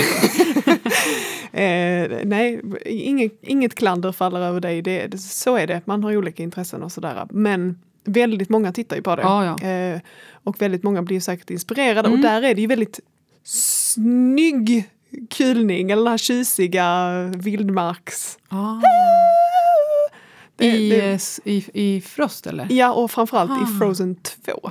eh, nej, inget, inget klander faller över dig. Det, det, så är det, man har olika intressen och sådär. Men väldigt många tittar ju på det. Ja, ja. Eh, och väldigt många blir säkert inspirerade. Mm. Och där är det ju väldigt snygg kulning, eller den här tjusiga vildmarks... Ah. Det- I, det- eh, i, I Frost eller? Ja, och framförallt Ah. i Frozen 2.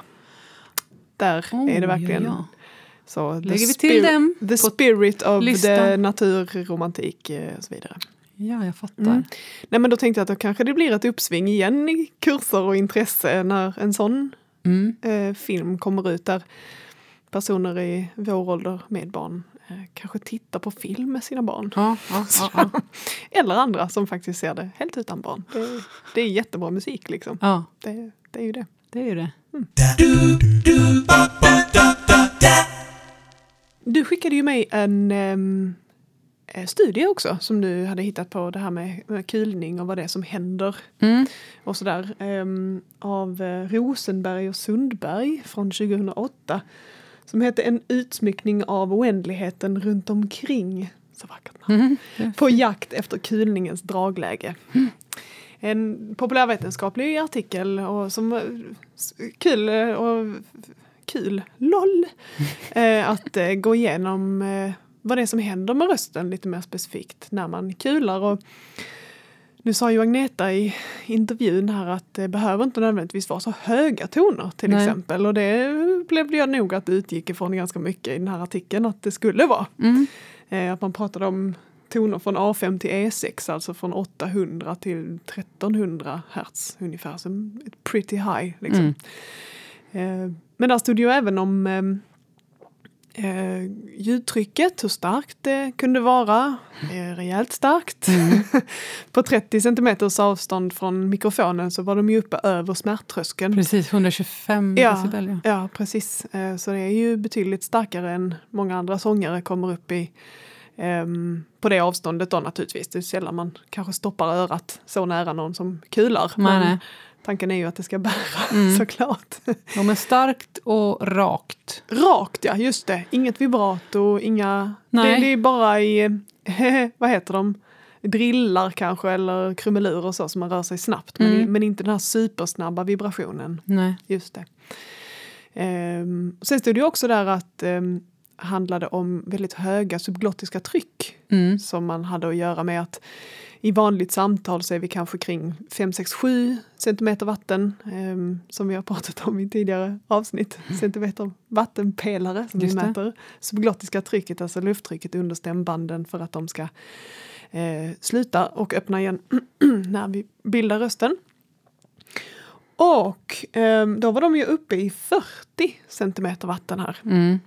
Där Oh, är det verkligen ja, ja. så. the Lägger vi till den The spirit of the listan. naturromantik eh, och så vidare. Ja, jag fattar. Mm. Nej men då tänkte jag att då kanske det blir ett uppsving igen i kurser och intresse när en sån Mm. eh, film kommer ut där personer i vår ålder med barn eh, kanske tittar på film med sina barn. Ja, ja, ja, ja. Eller andra som faktiskt ser det helt utan barn. Det, det är jättebra musik liksom. ja, Det, det är ju det. det är ju det. Du skickade ju mig en eh, studie också som du hade hittat på det här med, med kulning och vad det är som händer Mm. och sådär. em, av eh, Rosenberg och Sundberg från 2008. Som heter En utsmyckning av oändligheten runt omkring. Så vackert namn. Mm. På jakt efter kulningens dragläge. En populärvetenskaplig artikel och som eh, kul eh, och kul, LOL, eh, att eh, gå igenom eh, vad det är som händer med rösten lite mer specifikt när man kular. Och nu sa ju Agneta i intervjun här att det behöver inte nödvändigtvis vara så höga toner till Nej. exempel. Och det blev jag nog att det utgick ifrån ganska mycket i den här artikeln att det skulle vara. Mm. Eh, att man pratade om toner från A5 till E6, alltså från 800 till 1300 hertz ungefär. Som ett pretty high. Liksom. Mm. Eh, men där stod det ju även om eh, eh, ljudtrycket, hur starkt det kunde vara. Eh, rejält starkt. På 30 centimeters avstånd från mikrofonen så var de ju uppe över smärttröskeln. Precis, 125 Ja, decibel. Ja. Ja, precis. Eh, Så det är ju betydligt starkare än många andra sångare kommer upp i. ehm, på det avståndet då naturligtvis. Det är sällan man kanske stoppar örat så nära någon som kular. Nej, Men nej. Tanken är ju att det ska bära Mm. såklart. De är starkt och rakt. Rakt ja, just det. Inget vibrato, inga... Det, Nej. det är bara i, vad heter de? Drillar kanske eller krumelurer och så som man rör sig snabbt. Men, Mm. i- men inte den här supersnabba vibrationen. Nej. Just det. Ehm, sen stod det ju också där att um, handlade om väldigt höga subglottiska tryck Mm. som man hade att göra med att i vanligt samtal så är vi kanske kring 5, 6, 7 centimeter vatten ehm, som vi har pratat om i tidigare avsnitt. Centimeter vattenpelare som vi Just det. mäter subglottiska trycket, alltså lufttrycket under stämbanden för att de ska eh, sluta och öppna igen när vi bildar rösten. Och ehm, då var de ju uppe i 40 centimeter vatten här. Mm.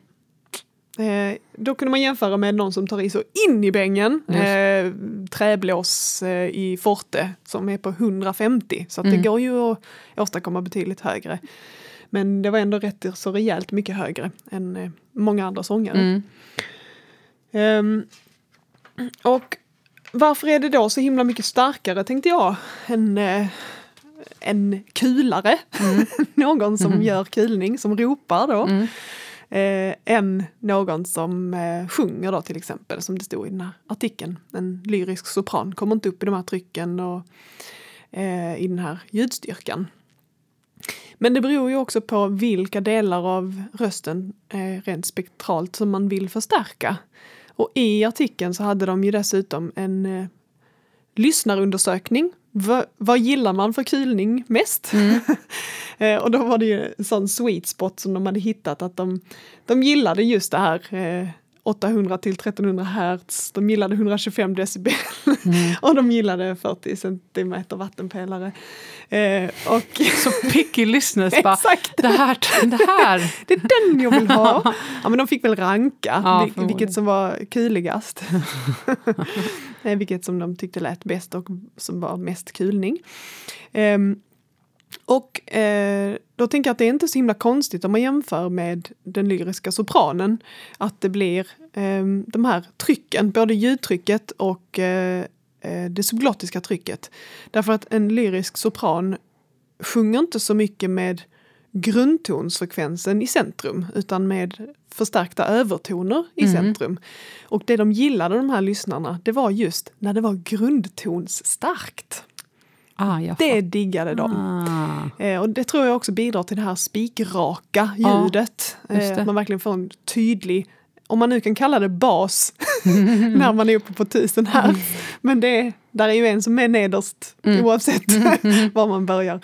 Eh, då kunde man jämföra med någon som tar i så in i bängen. Eh, träblås eh, i Forte som är på 150. Så Mm. det går ju att åstadkomma betydligt högre. Men det var ändå rätt så rejält mycket högre än eh, många andra sångare. Mm. Ehm, och varför är det då så himla mycket starkare tänkte jag än eh, en kulare, någon som gör kulning, som ropar då, Mm eh, än någon som eh, sjunger då till exempel, som det stod i den här artikeln. En lyrisk sopran kommer inte upp i de här trycken och eh, i den här ljudstyrkan. Men det beror ju också på vilka delar av rösten eh, rent spektralt som man vill förstärka. Och i artikeln så hade de ju dessutom en eh, lyssnarundersökning. Va, vad gillar man för kulning mest? eh, och då var det ju en sån sweet spot som de hade hittat att de, de gillade just det här eh, 800 till 1300 hertz. De gillade 125 decibel Mm. och de gillade 40 centimeter vattenpelare. Eh, och Så picky listeners bara, exakt, det här, det här. det är den jag vill ha. Ja men de fick väl ranka Ja, vil- vilket som var kuligast. Eh, vilket som de tyckte lät bäst och som var mest kulning. Ehm, och eh, då tänker jag att det är inte så himla konstigt om man jämför med den lyriska sopranen. Att det blir eh, de här trycken, både ljudtrycket och eh, eh, det subglottiska trycket. Därför att en lyrisk sopran sjunger inte så mycket med grundtonsfrekvensen i centrum utan med förstärkta övertoner i Mm. centrum. Och det de gillade de här lyssnarna det var just när det var grundtonsstarkt. Ah, jag Det diggade de. Ah. Eh, och det tror jag också bidrar till det här spikraka ljudet. just eh, att man verkligen får en tydlig, om man nu kan kalla det bas, när man är uppe på tusen hertz. Men det, är- där är ju en som är nederst Mm. oavsett var man börjar.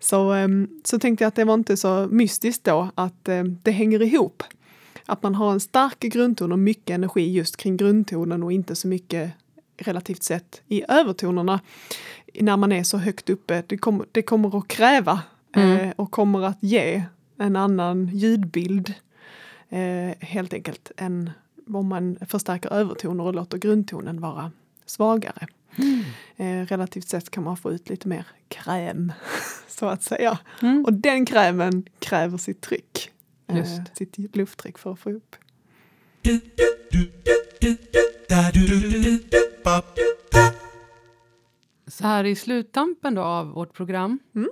Så, ehm, så tänkte jag att det var inte så mystiskt då att eh, det hänger ihop. Att man har en stark grundton och mycket energi just kring grundtonen och inte så mycket relativt sett i övertonerna när man är så högt uppe. Det, kommer det kommer att kräva eh, och kommer att ge en annan ljudbild eh, helt enkelt än om man förstärker övertoner och låter grundtonen vara svagare. Eh, relativt sett kan man få ut lite mer kräm så att säga. Mm. Och den krämen kräver sitt tryck. Eh, Just. sitt lufttryck för att få upp. Så här i sluttampen då av vårt program Mm.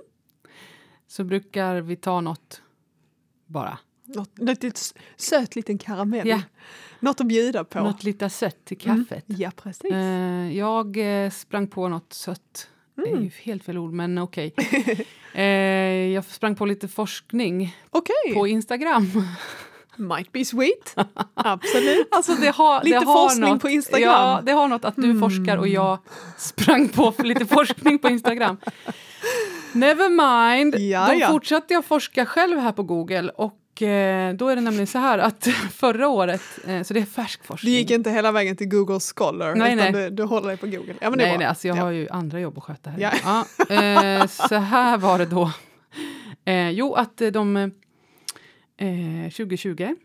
så brukar vi ta något bara. Något, något lite s- söt liten karamell. Ja. Något att bjuda på. Något lite sött till Mm. kaffet. Ja, precis. Eh, jag eh, sprang på något sött. Det är Mm. ju helt fel ord, men okej. eh, jag sprang på lite forskning Okej, på Instagram. Might be sweet. Absolut. Alltså det har, Lite det har forskning något, på Instagram. Ja, det har något att du Mm. forskar och jag sprang på för lite forskning på Instagram. Never mind, Ja, då ja. fortsatte jag forska själv här på Google och eh, då är det nämligen så här att förra året, eh, så det är färsk Du forskning. gick inte hela vägen till Google Scholar Nej, utan nej. Du, du håller dig på Google. Ja, men nej, nej, alltså jag ja. har ju andra jobb att sköta här. Ja. Ja, eh, så här var det då. Jo, att de eh, 2020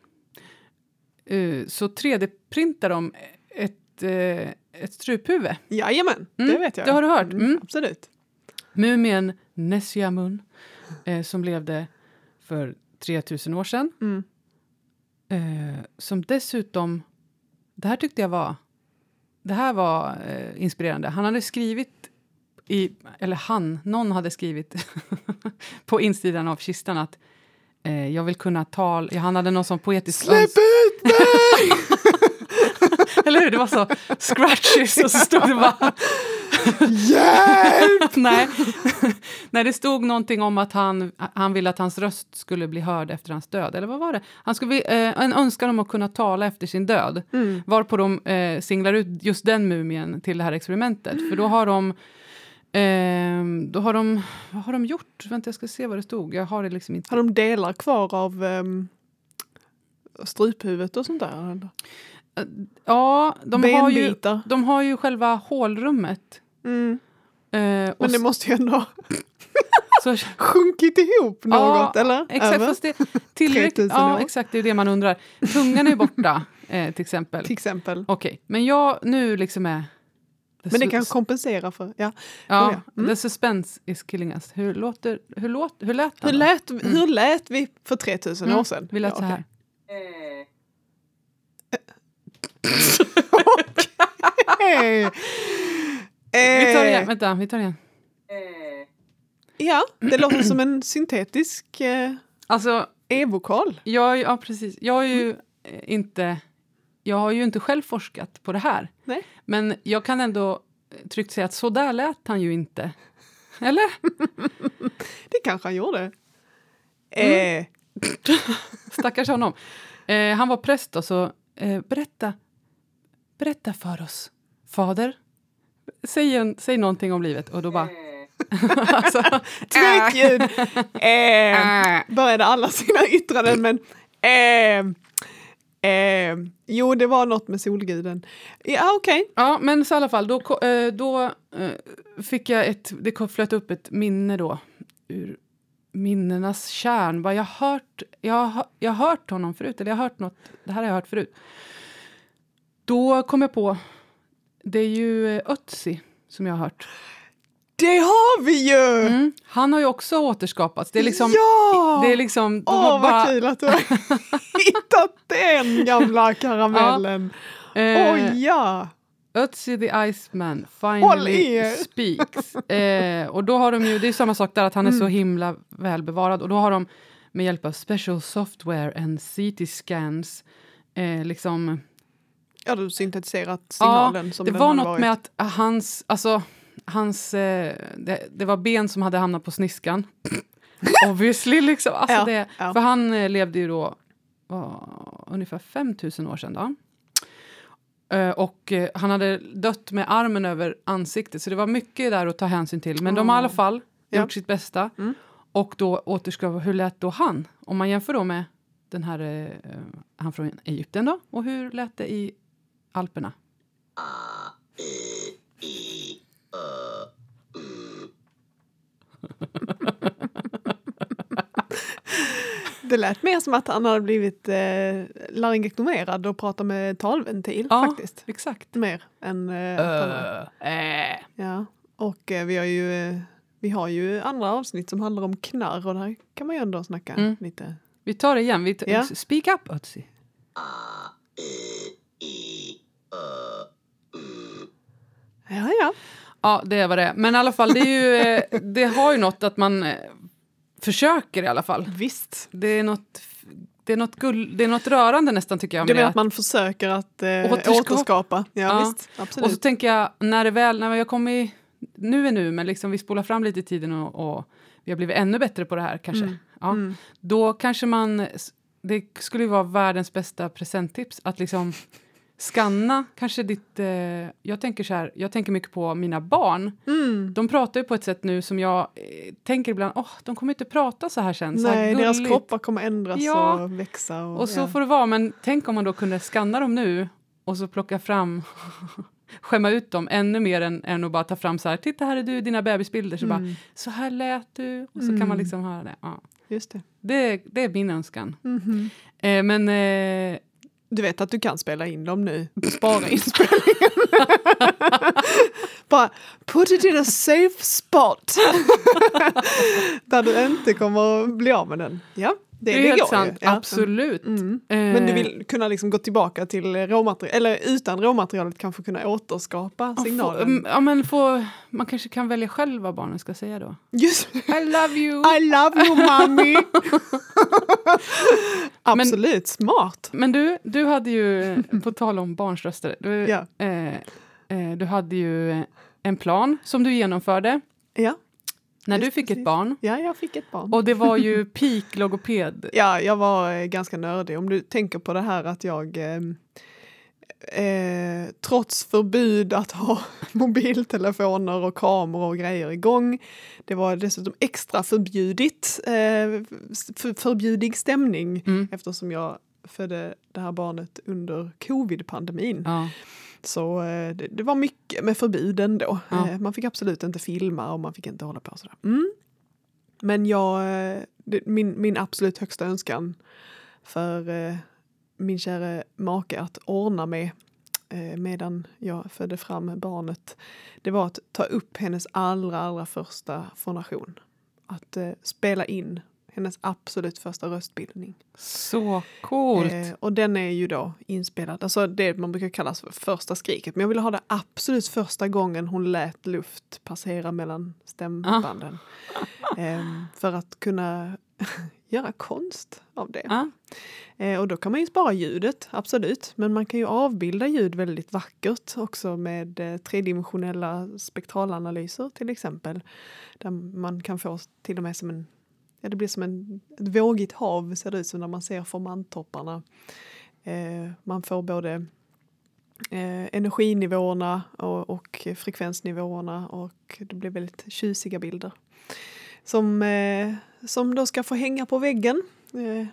eh, så 3D-printar de ett, eh, ett struphuvud. Jajamän, Mm, det vet jag. det har du hört. Mm. Absolut. Mumien Nesjamun eh, som levde för 3000 år sedan. Mm. Eh, som dessutom, det här tyckte jag var, det här var eh, inspirerande. Han hade skrivit i, eller han, någon hade skrivit på insidan av kistan att eh, jag vill kunna tala, ja, han hade någon sån poetisk Släpp ut mig! eller hur? Det var så scratches och så stod det bara Hjälp! Nej. Nej, det stod någonting om att han, han ville att hans röst skulle bli hörd efter hans död. Eller vad var det? Han skulle, eh, en önskan om att kunna tala efter sin död. Mm. Varpå de eh, singlar ut just den mumien till det här experimentet. För då har de... Eh, då har de... Vad har de gjort? Vänta, jag ska se vad det stod. Jag har det liksom inte... Har de delar kvar av um, struphuvudet och sånt där? eller? Ja, de har, ju, de har ju själva hålrummet. Mm. Eh, och Men det måste ju ändå så, sjunkit ihop något, Ja, eller? Exakt, Över, fast det, tillräckligt, 3000 ja, år. exakt, det är det man undrar. Tungan är borta, eh, till exempel. till exempel. Okej, men jag nu liksom är... Men det kan kompensera för... Ja. Ja, ja. Mm. the suspense is killing us. Hur, låter, hur, låt, hur lät Hur, lät, hur lät vi för 3000 Mm, år sedan? Vi lät Ja, så här. okej. Vi tar det igen, Eh, vänta, vi tar det igen. Ja, det låter som en syntetisk eh, Alltså, e-vokal. jag, ja, precis. Jag har ju eh, inte... Jag har ju inte själv forskat på det här. Nej. Men jag kan ändå eh, tryggt säga att så där lät han ju inte. Eller? Det kanske han gjorde. Mm. Eh, Stackars honom. Eh, han var präst och så eh, berätta, berätta för oss, fader. Säg, en, säg någonting om livet och då bara... alltså, Tryckljud! Eh, började alla sina yttranden men eh, Eh, jo, det var något med solguden. Ja, ah, okej. Ja, men så i alla fall, då, eh, då eh, fick jag ett, det flöt upp ett minne då ur minnenas kärn. Jag har hört, jag har, jag har hört honom förut, eller jag har hört något, det här har jag hört förut. Då kom jag på, det är ju Ötzi som jag har hört. Det har vi ju! Mm. Han har ju också återskapats. Det är liksom, ja! det är liksom, Åh, vad bara- kul att du har hittat den gamla karamellen. eh, Oj, ja! Ötzi the Iceman finally speaks. Eh, och då har de ju, det är samma sak där, att han är så Mm. himla välbevarad. Och då har de med hjälp av special software and CT scans eh, liksom... Ja, du syntetiserat signalen ja, som det den var något varit. med att hans, alltså, hans, eh, det, det var ben som hade hamnat på sniskan. Obviously liksom. Alltså Ja, det, ja. För han eh, levde ju då vad, ungefär 5000 år sedan. Då. Eh, och eh, han hade dött med armen över ansiktet, så det var mycket där att ta hänsyn till. Men de har i alla fall Ja. gjort sitt bästa. Mm. Och då återskapa, hur lät då han? Om man jämför då med den här, eh, han från Egypten då, och hur lät det i Alperna? Det lät mer som att han hade blivit eh, laryngektomerad och pratat med talventil Ja, faktiskt. exakt. Mer än eh, har- Eh, Ja, och eh, vi har ju eh, vi har ju andra avsnitt som handlar om knarr och där kan man ju ändå snacka Mm. lite. Vi tar det igen. Vi t- Ja. Speak up, Ötzi. Ja, ja. Ja, det var det. Men i alla fall, det, är ju, eh, det har ju något att man eh, försöker i alla fall. Visst. Det är något, det är något, gull, det är något rörande nästan tycker jag. Du menar att man försöker att eh, Återskapa. återskapa? Ja, Ja. visst. Absolut. Och så tänker jag, när det väl, när jag kommer i, nu är nu, men liksom vi spolar fram lite i tiden och, och vi har blivit ännu bättre på det här kanske. Mm. Ja. Mm. Då kanske man, det skulle ju vara världens bästa presenttips, att liksom skanna kanske ditt, eh, jag tänker så här, jag tänker mycket på mina barn. Mm. De pratar ju på ett sätt nu som jag eh, tänker ibland, åh, de kommer inte prata så här sen. Så här Nej, deras gulligt." kroppar kommer ändras Ja. och växa. Och, Och så ja. får det vara, men tänk om man då kunde skanna dem nu och så plocka fram, skämma ut dem ännu mer än, än att bara ta fram så här, titta här är du, dina bebisbilder, så bara, Mm. så här lät du, och så kan Mm. man liksom höra det. Ja. Just det. Det, det är min önskan. Mhm. Eh, men eh, du vet att du kan spela in dem nu, spara inspelningen. Bara put it in a safe spot. Där du inte kommer att bli av med den. Ja, det, det är helt sant. Ja. absolut. Mm. Eh, Men du vill kunna liksom gå tillbaka till råmaterial, eller utan råmaterialet kanske kunna återskapa få- signalen. mm, ja, men få, man kanske kan välja själv vad barnen ska säga då. Just I love you! I love you mommy! Absolut, smart. Men du, du hade ju, på tal om barns röster, du, Ja. eh, eh, du hade ju en plan som du genomförde Ja, när Just du fick precis. ett barn. ja, jag fick ett barn. Och det var ju peak logoped. Ja, jag var eh, ganska nördig. Om du tänker på det här att jag ehm, eh, trots förbud att ha mobiltelefoner och kameror och grejer igång. Det var dessutom extra förbjudigt, eh, för, förbjudig stämning Mm. eftersom jag födde det här barnet under covid-pandemin. Ja. Så eh, det, det var mycket med förbud ändå. Ja. Eh, man fick absolut inte filma och man fick inte hålla på sådär. Mm. Men jag, eh, det, min, min absolut högsta önskan för eh, min kära make att ordna med eh, medan jag födde fram barnet, det var att ta upp hennes allra, allra första fonation. Att eh, spela in hennes absolut första röstbildning. Så coolt! Eh, och den är ju då inspelad, alltså det man brukar kalla för första skriket. Men jag ville ha det absolut första gången hon lät luft passera mellan stämbanden. Ehm, för att kunna göra konst av det. Ja. Eh, och då kan man ju spara ljudet, absolut. Men man kan ju avbilda ljud väldigt vackert också med eh, tredimensionella spektralanalyser till exempel. Där man kan få till och med som en, ja det blir som en, ett vågigt hav ser det ut som när man ser formanttopparna. Eh, man får både eh, energinivåerna och, och frekvensnivåerna och det blir väldigt tjusiga bilder. Som, eh, som då ska få hänga på väggen eh,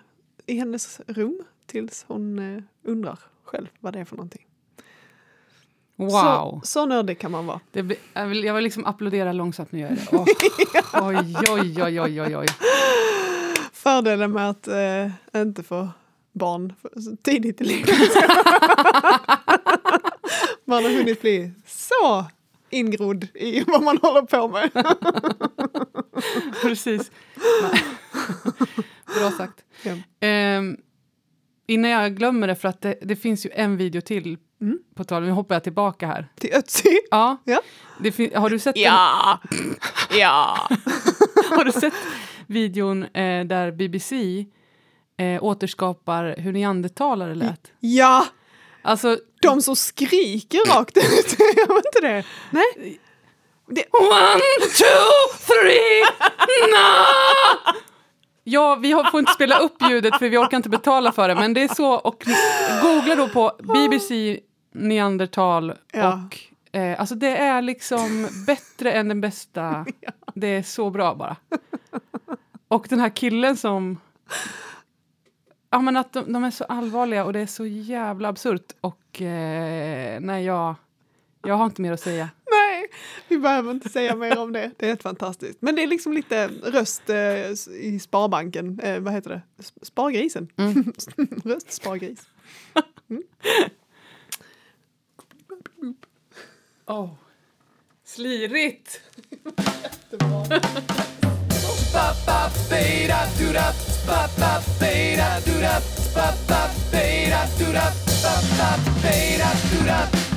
i hennes rum tills hon eh, undrar själv vad det är för någonting. Wow. Så, så nördig kan man vara. Det blir, jag, vill, jag vill liksom applådera långsamt. Gör jag det. Åh, oj, oj, oj, oj, oj, oj. Fördelen med att eh, inte få barn tidigt i livet. man har hunnit bli så ingrodd i vad man håller på med. Precis. Bra sagt. Ja. Ehm, innan jag glömmer det, för att det, det finns ju en video till Mm. på tal, nu hoppar jag tillbaka här. Till Ötzi. Ja, Ja. har, du sett den, Ja! ja! har du sett videon eh, där BBC eh, återskapar hur neandertalare lät? Ja! Alltså, De som skriker rakt ut. Jag vet inte det. Nej. Det, One, two, three, no! Ja, vi har, får inte spela upp ljudet för vi orkar inte betala för det, men det är så. Och googla då på BBC neandertal Ja. och eh, alltså det är liksom bättre än den bästa. Det är så bra bara. Och den här killen som... Ja, men att de, de är så allvarliga och det är så jävla absurt. Och eh, nej, jag, jag har inte mer att säga. nej, vi behöver inte säga mer om det. Det är helt fantastiskt. Men det är liksom lite röst eh, i Sparbanken. Eh, vad heter det? Sp- Spargrisen. Mm. röst spargris. Oh. Slirigt! ba ba ba da do da ba ba ba da do da ba ba ba da do da ba ba ba da do da